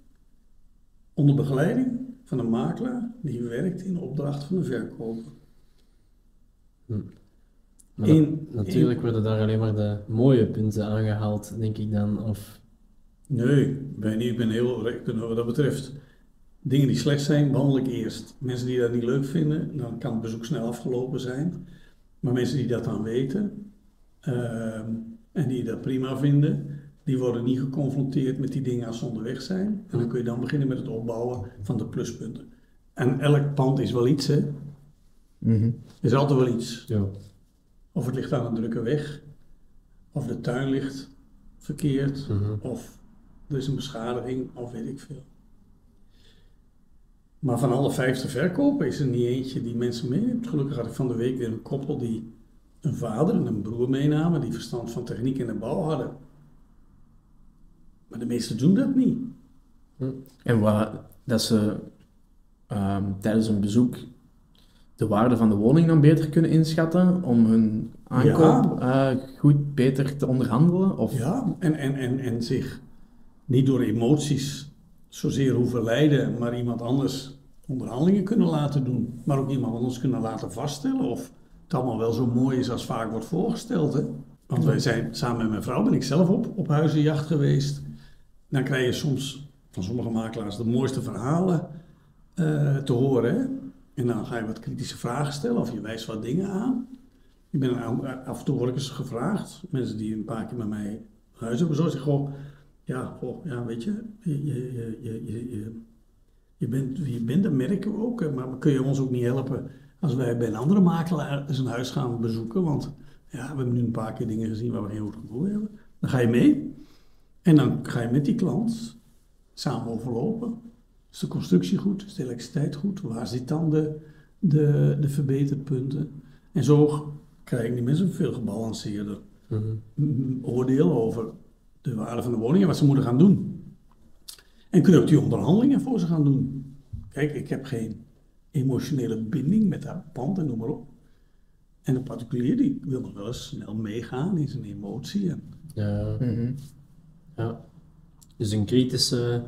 onder begeleiding van een makelaar die werkt in opdracht van een verkoper. Maar In- dat- natuurlijk worden daar alleen maar de mooie punten aangehaald, denk ik dan. Of, Nee, ik ben, ik ben heel rekken wat dat betreft. Dingen die slecht zijn, behandel ik eerst. Mensen die dat niet leuk vinden, dan kan het bezoek snel afgelopen zijn. Maar mensen die dat dan weten ehm, en die dat prima vinden, die worden niet geconfronteerd met die dingen als ze onderweg zijn. En dan kun je dan beginnen met het opbouwen van de pluspunten. En elk pand is wel iets, hè? Mhm. is altijd wel iets. ja. Of het ligt aan een drukke weg, of de tuin ligt verkeerd, Mhm. of er is een beschadiging, of weet ik veel. Maar van alle vijftig verkopen is er niet eentje die mensen meeneemt. Gelukkig had ik van de week weer een koppel die een vader en een broer meenamen, die verstand van techniek en de bouw hadden. Maar de meesten doen dat niet. En wat, dat ze ehm, tijdens een bezoek de waarde van de woning dan beter kunnen inschatten om hun aankoop eh, goed beter te onderhandelen? Of, Ja, en, en, en, en zich niet door emoties zozeer hoeven leiden, maar iemand anders onderhandelingen kunnen laten doen. Maar ook iemand anders kunnen laten vaststellen of het allemaal wel zo mooi is als vaak wordt voorgesteld. Hè? Want wij zijn samen met mijn vrouw, ben ik zelf op, op huizenjacht geweest. Dan krijg je soms van sommige makelaars de mooiste verhalen eh, te horen. Hè? En dan ga je wat kritische vragen stellen of je wijst wat dingen aan. Ik ben af en toe word ik eens gevraagd, mensen die een paar keer met mij huis hebben, zo zeggen goh, ja, goh, ja, weet je, je, je, je, je, je, bent je bent, dat merken we ook, maar kun je ons ook niet helpen als wij bij een andere makelaar een huis gaan bezoeken, want ja, we hebben nu een paar keer dingen gezien waar we geen goed gevoel hebben. Dan ga je mee en dan ga je met die klant samen overlopen. Is de constructie goed? Is de elektriciteit goed? Waar zit dan de, de, de verbeterpunten? En zo krijgen die mensen een veel gebalanceerder Mhm. oordeel over de waarde van de woning en wat ze moeten gaan doen. En kunnen ook die onderhandelingen voor ze gaan doen. Kijk, ik heb geen emotionele binding met dat pand en noem maar op. En een particulier die wil nog wel eens snel meegaan in zijn emotie. En, Ja, Mhm. ja. Dus een kritische,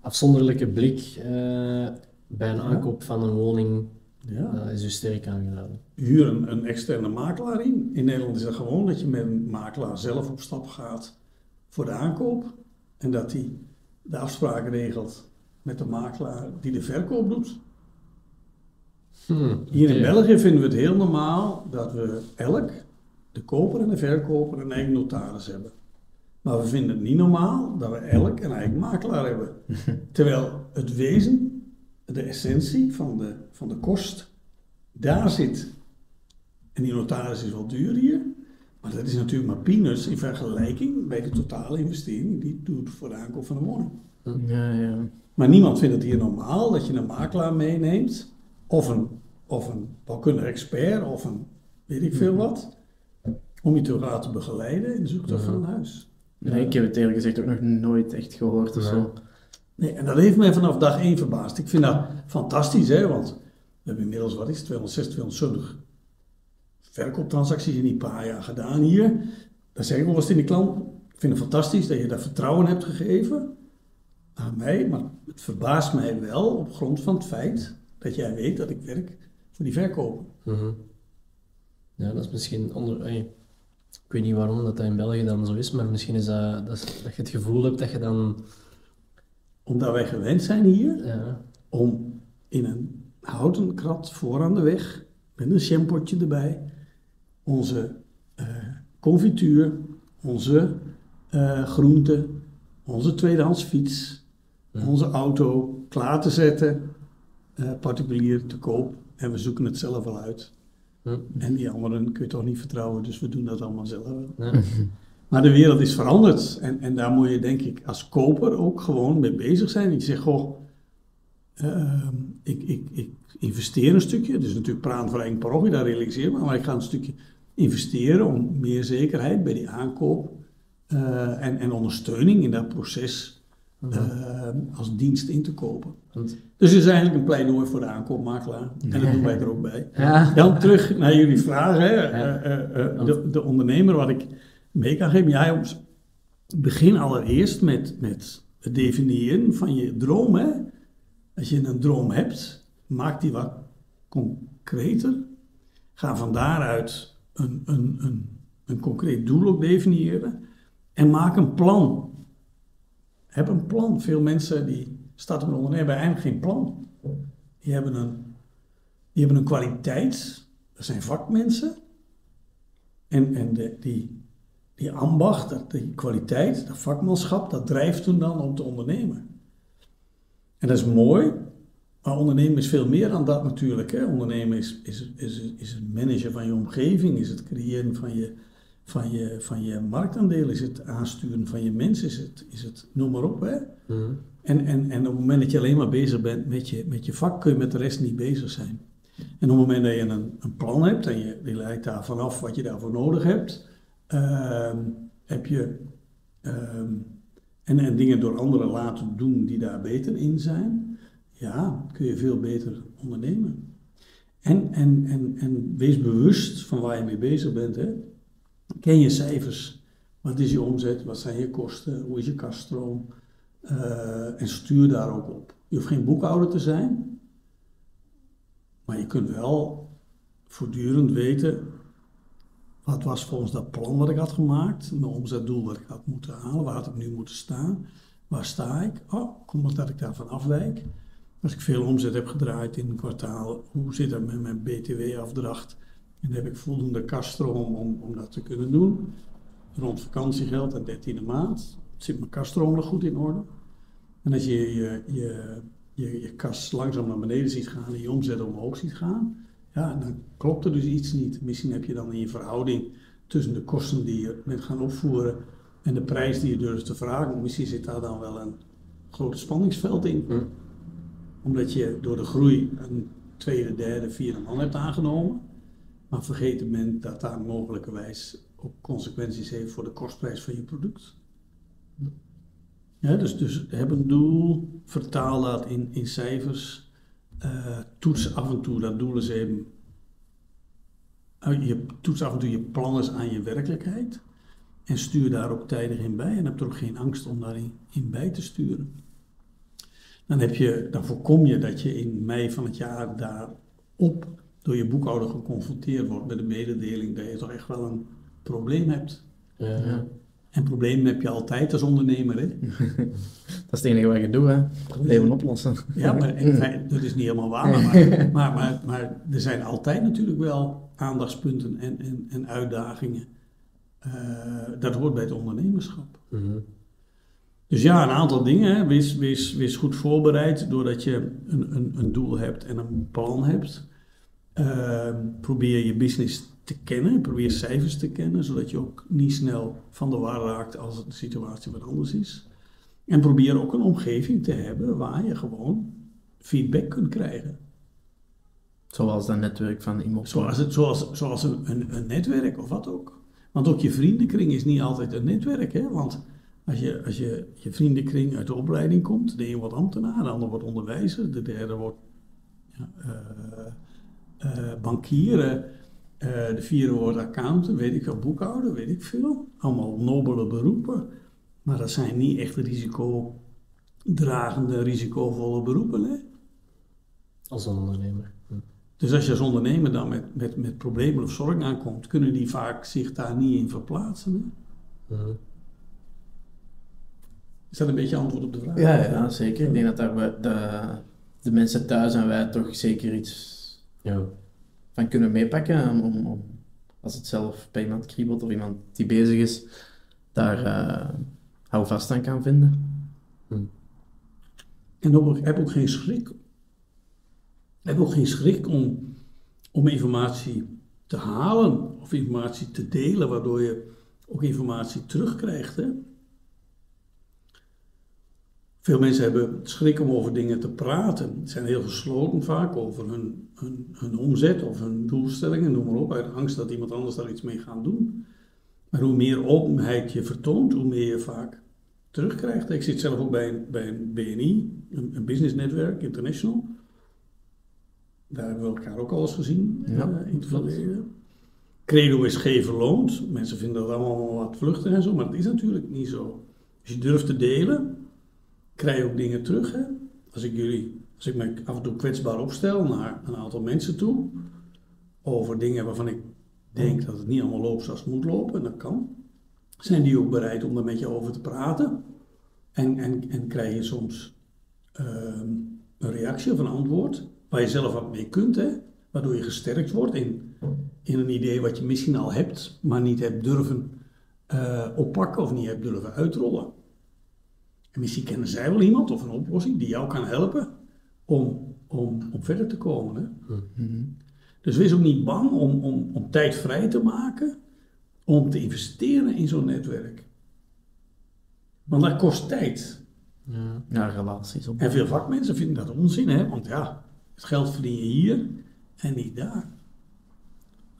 afzonderlijke blik eh, bij een aankoop van een woning ja. dat is u sterk aangeraden. huur een, een externe makelaar in. In Nederland is dat gewoon dat je met een makelaar zelf op stap gaat voor de aankoop. En dat hij de afspraken regelt met de makelaar die de verkoop doet. Hmm, Hier in. België vinden we het heel normaal dat we elk, de koper en de verkoper, een eigen notaris hebben. Maar we vinden het niet normaal dat we elk een eigen makelaar hebben. [laughs] Terwijl het wezen, de essentie van de, van de kost, daar zit. En die notaris is wel duur hier, maar dat is natuurlijk maar peanuts in vergelijking bij de totale investering die je doet voor de aankoop van een woning. Ja, ja. Maar niemand vindt het hier normaal dat je een makelaar meeneemt, of een, of een expert, of een weet ik veel wat, om je te laten begeleiden in de zoektocht van een huis. Nee, ik heb het eerlijk gezegd ook nog nooit echt gehoord of zo. Nee, en dat heeft mij vanaf dag één verbaasd. Ik vind dat fantastisch, hè, want we hebben inmiddels, wat is het, 260, 270 verkooptransacties in die paar jaar gedaan hier. Dan zeg ik wel eens tegen de klant, ik vind het fantastisch dat je dat vertrouwen hebt gegeven aan mij, maar het verbaast mij wel op grond van het feit dat jij weet dat ik werk voor die verkoper. Mhm. Ja, dat is misschien onder... ik weet niet waarom dat, dat in België dan zo is, maar misschien is dat, dat, is- dat je het gevoel hebt dat je dan omdat wij gewend zijn hier Ja. om in een houten krat voor aan de weg, met een shampootje erbij, onze eh, confituur, onze eh, groenten, onze tweedehands fiets, onze auto klaar te zetten, eh, particulier te koop. En we zoeken het zelf wel uit. Hm. En die anderen kun je toch niet vertrouwen, dus we doen dat allemaal zelf wel. Ja. [laughs] Maar de wereld is veranderd. En, en daar moet je denk ik als koper ook gewoon mee bezig zijn. Je zegt, goh, ehm, ik, ik, ik investeer een stukje. Dus natuurlijk praten voor eigen parochie, daar realiseer ik me. Maar ik ga een stukje investeren om meer zekerheid bij die aankoop eh, en, en ondersteuning in dat proces eh, als dienst in te kopen. Want- Dus het is eigenlijk een pleidooi voor de aankoopmakelaar. En dat doen wij er ook bij. Ja. Dan terug naar jullie vraag. Hè. Eh, eh, eh, de, de ondernemer, wat ik mee kan geven. Ja, jongens, begin allereerst met, met het definiëren van je droom. Hè. Als je een droom hebt, maak die wat concreter. Ga van daaruit een, een, een, een concreet doel ook definiëren. En maak een plan. Heb een plan. Veel mensen die starten met ondernemen hebben eigenlijk geen plan. Die hebben een, die hebben een kwaliteit. Dat zijn vakmensen. En, en de, die, die ambacht, die kwaliteit, dat vakmanschap, dat drijft toen dan om te ondernemen. En dat is mooi, maar ondernemen is veel meer dan dat natuurlijk. Hè. Ondernemen is, is, is, is het managen van je omgeving, is het creëren van je, van je, van je marktaandeel, is het aansturen van je mensen, is het, is het noem maar op. Hè. Mhm. En, en, en op het moment dat je alleen maar bezig bent met je, met je vak, kun je met de rest niet bezig zijn. En op het moment dat je een, een plan hebt en je, je leidt daarvan af wat je daarvoor nodig hebt, ehm, heb je ehm, en, en dingen door anderen laten doen die daar beter in zijn, ja, kun je veel beter ondernemen. En, en, en, en wees bewust van waar je mee bezig bent. Hè. Ken je cijfers. Wat is je omzet? Wat zijn je kosten? Hoe is je kaststroom? Eh, en stuur daar ook op. Je hoeft geen boekhouder te zijn, maar je kunt wel voortdurend weten wat was volgens dat plan wat ik had gemaakt, mijn omzetdoel wat ik had moeten halen, waar had ik nu moeten staan, waar sta ik? Oh, kom maar dat ik daarvan afwijk. Als ik veel omzet heb gedraaid in een kwartaal, hoe zit dat met mijn BTW-afdracht? En heb ik voldoende kaststroom om, om dat te kunnen doen? Rond vakantiegeld en dertiende maand zit mijn kaststroom nog goed in orde. En als je je, je, je, je kas langzaam naar beneden ziet gaan en je omzet omhoog ziet gaan, ja, dan klopt er dus iets niet. Misschien heb je dan in je verhouding tussen de kosten die je bent gaan opvoeren en de prijs die je durft te vragen, misschien zit daar dan wel een groot spanningsveld in. Hm. Omdat je door de groei een tweede, derde, vierde man hebt aangenomen. Maar vergeten men dat daar mogelijkerwijs ook consequenties heeft voor de kostprijs van je product. Dus, dus heb een doel, vertaal dat in, in cijfers, eh, toets af en toe dat doel eens even. Je toets af en toe je plannen aan je werkelijkheid en stuur daar ook tijdig in bij en heb er ook geen angst om daarin in bij te sturen. Dan, heb je, dan voorkom je dat je in mei van het jaar daarop door je boekhouder geconfronteerd wordt met de mededeling dat je toch echt wel een probleem hebt. Ja. En problemen heb je altijd als ondernemer. Hè? [laughs] Dat is het enige wat je doet, hè. Problemen oplossen. Ja, maar in feite, dat is niet helemaal waar. Maar, [laughs] maar, maar, maar er zijn altijd natuurlijk wel aandachtspunten en, en, en uitdagingen. Eh, dat hoort bij het ondernemerschap. Mhm. Dus ja, een aantal dingen. Hè. Wees, wees, wees goed voorbereid doordat je een, een, een doel hebt en een plan hebt. Eh, probeer je business te kennen, probeer cijfers te kennen, zodat je ook niet snel van de war raakt als de situatie wat anders is. En probeer ook een omgeving te hebben waar je gewoon feedback kunt krijgen. Zoals dat netwerk van iemand. Zoals, het, zoals, zoals een, een, een netwerk of wat ook. Want ook je vriendenkring is niet altijd een netwerk. Hè? Want als je, als je je vriendenkring uit de opleiding komt, de een wordt ambtenaar, de ander wordt onderwijzer, de derde wordt ja, eh, eh, bankier, eh, de vierde wordt accountant, weet ik wel, boekhouder, weet ik veel. Allemaal nobele beroepen. Maar dat zijn niet echt risicodragende, risicovolle beroepen. Hè? Als een ondernemer. Hm. Dus als je als ondernemer dan met, met, met problemen of zorgen aankomt, kunnen die vaak zich daar niet in verplaatsen. Hè? Mhm. Is dat een beetje antwoord op de vraag? Ja, ja, zeker. Ik denk dat daar we- de, de mensen thuis en wij toch zeker iets Ja. van kunnen meepakken. Om, om, om- als het zelf bij iemand kriebelt of iemand die bezig is, daar eh hou vast aan kan vinden. En ook, heb ook geen schrik. Heb ook geen schrik om, om informatie te halen of informatie te delen, waardoor je ook informatie terugkrijgt. Hè? Veel mensen hebben schrik om over dingen te praten. Ze zijn heel gesloten vaak over hun, hun, hun omzet of hun doelstellingen, noem maar op, uit angst dat iemand anders daar iets mee gaat doen. Maar hoe meer openheid je vertoont, hoe meer je vaak terugkrijgt. Ik zit zelf ook bij een, bij een BNI, een, een business netwerk, international. Daar hebben we elkaar ook al eens gezien Ja, eh, in het verleden. Credo is geven loont. Mensen vinden dat allemaal wat vluchtig en zo, maar dat is natuurlijk niet zo. Als je durft te delen, krijg je ook dingen terug. Hè? Als ik jullie, als ik me af en toe kwetsbaar opstel naar een aantal mensen toe, over dingen waarvan ik denk dat het niet allemaal loopt zoals het moet lopen, en dat kan, zijn die ook bereid om daar met je over te praten. En, en, en krijg je soms ehm, een reactie of een antwoord waar je zelf wat mee kunt, hè? waardoor je gesterkt wordt in, in een idee wat je misschien al hebt, maar niet hebt durven eh, oppakken of niet hebt durven uitrollen. En misschien kennen zij wel iemand of een oplossing die jou kan helpen om, om, om verder te komen. Hè? Dus wees ook niet bang om, om, om tijd vrij te maken om te investeren in zo'n netwerk. Want dat kost tijd. Ja. Ja, relaties op. En veel vakmensen vinden dat onzin, hè? want ja, het geld verdien je hier en niet daar.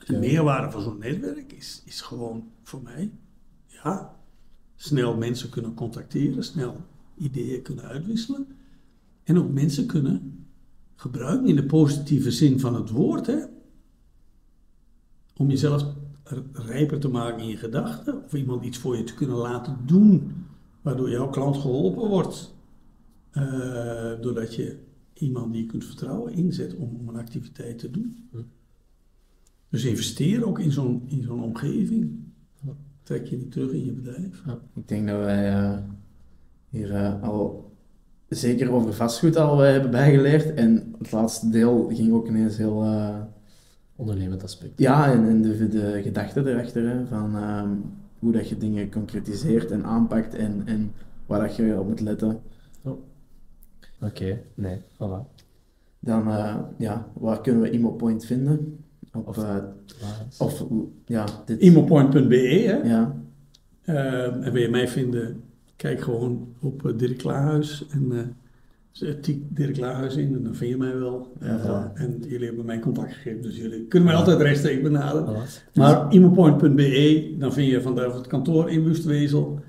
De meerwaarde van zo'n netwerk is, is gewoon voor mij, ja, snel mensen kunnen contacteren, snel ideeën kunnen uitwisselen. En ook mensen kunnen gebruiken in de positieve zin van het woord, hè? Om jezelf rijper te maken in je gedachten, of iemand iets voor je te kunnen laten doen, waardoor jouw klant geholpen wordt. Eh, doordat je iemand die je kunt vertrouwen inzet om, om een activiteit te doen. Hm. Dus investeer ook in zo'n, in zo'n omgeving. Trek je niet terug in je bedrijf. Ik denk dat wij eh, hier eh, al zeker over vastgoed al eh, hebben bijgeleerd. En het laatste deel ging ook ineens heel... eh, Ondernemend aspect. ja, en, en de, de gedachte erachter, hè, van ehm, hoe dat je dingen concretiseert en aanpakt en, en waar dat je op moet letten. Oké, nee, voilà. Dan, eh, ja, waar kunnen we ImoPoint vinden? Op, Of- eh, Voilà. of, ja, dit... Imopoint.be hè. Ja, Eh, en wil je mij vinden, kijk gewoon op eh, Dirk Klaarhuis en eh, zet typ Dirk Klaarhuis in en dan vind je mij wel. Ja, Eh, en jullie hebben mijn contact gegeven, dus jullie kunnen mij altijd rechtstreeks benaderen. Voilà. Maar imopoint.be, dan vind je vandaag het kantoor in Wustwezel.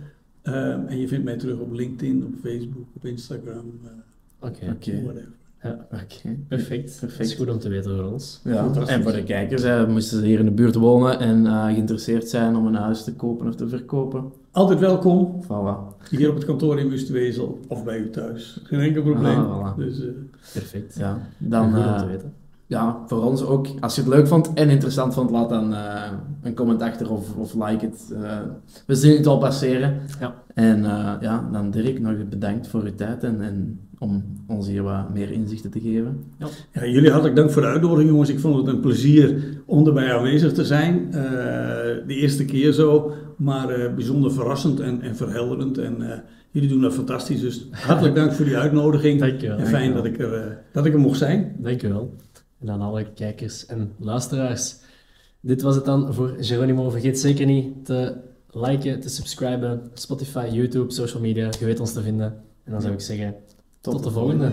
Eh, en je vindt mij terug op LinkedIn, op Facebook, op Instagram, eh, Oké, oké. whatever. Ja, Oké. perfect. Dat Perfect. is goed om te weten voor ons. Ja, en voor de kijkers, hè, moesten ze hier in de buurt wonen en eh, geïnteresseerd zijn om een huis te kopen of te verkopen. Altijd welkom, Voilà. hier op het kantoor in Wustwezel of bij u thuis. Geen enkel probleem. Ah, voilà. Dus, eh, Perfect. Ja, dan, goed om eh, te weten. Ja, voor ons ook, als je het leuk vond en interessant vond, laat dan eh, een comment achter of, of like het. Eh, we zien het al passeren. Ja. En eh, ja, dan Dirk, nog bedankt voor uw tijd en, en om ons hier wat meer inzichten te geven. Ja, jullie hartelijk dank voor de uitnodiging, jongens. Ik vond het een plezier om erbij aanwezig te zijn. Eh, de eerste keer zo, maar eh, bijzonder verrassend en, en verhelderend. En eh, jullie doen dat fantastisch. Dus hartelijk [laughs] dank voor die uitnodiging. Dankjewel. En fijn dat ik, er, eh, dat ik er mocht zijn. Dankjewel. En aan alle kijkers en luisteraars. Dit was het dan voor Geronimo. Vergeet zeker niet te liken, te subscriben. Spotify, YouTube, social media. Je weet ons te vinden. En dan zou ik zeggen, tot, de volgende.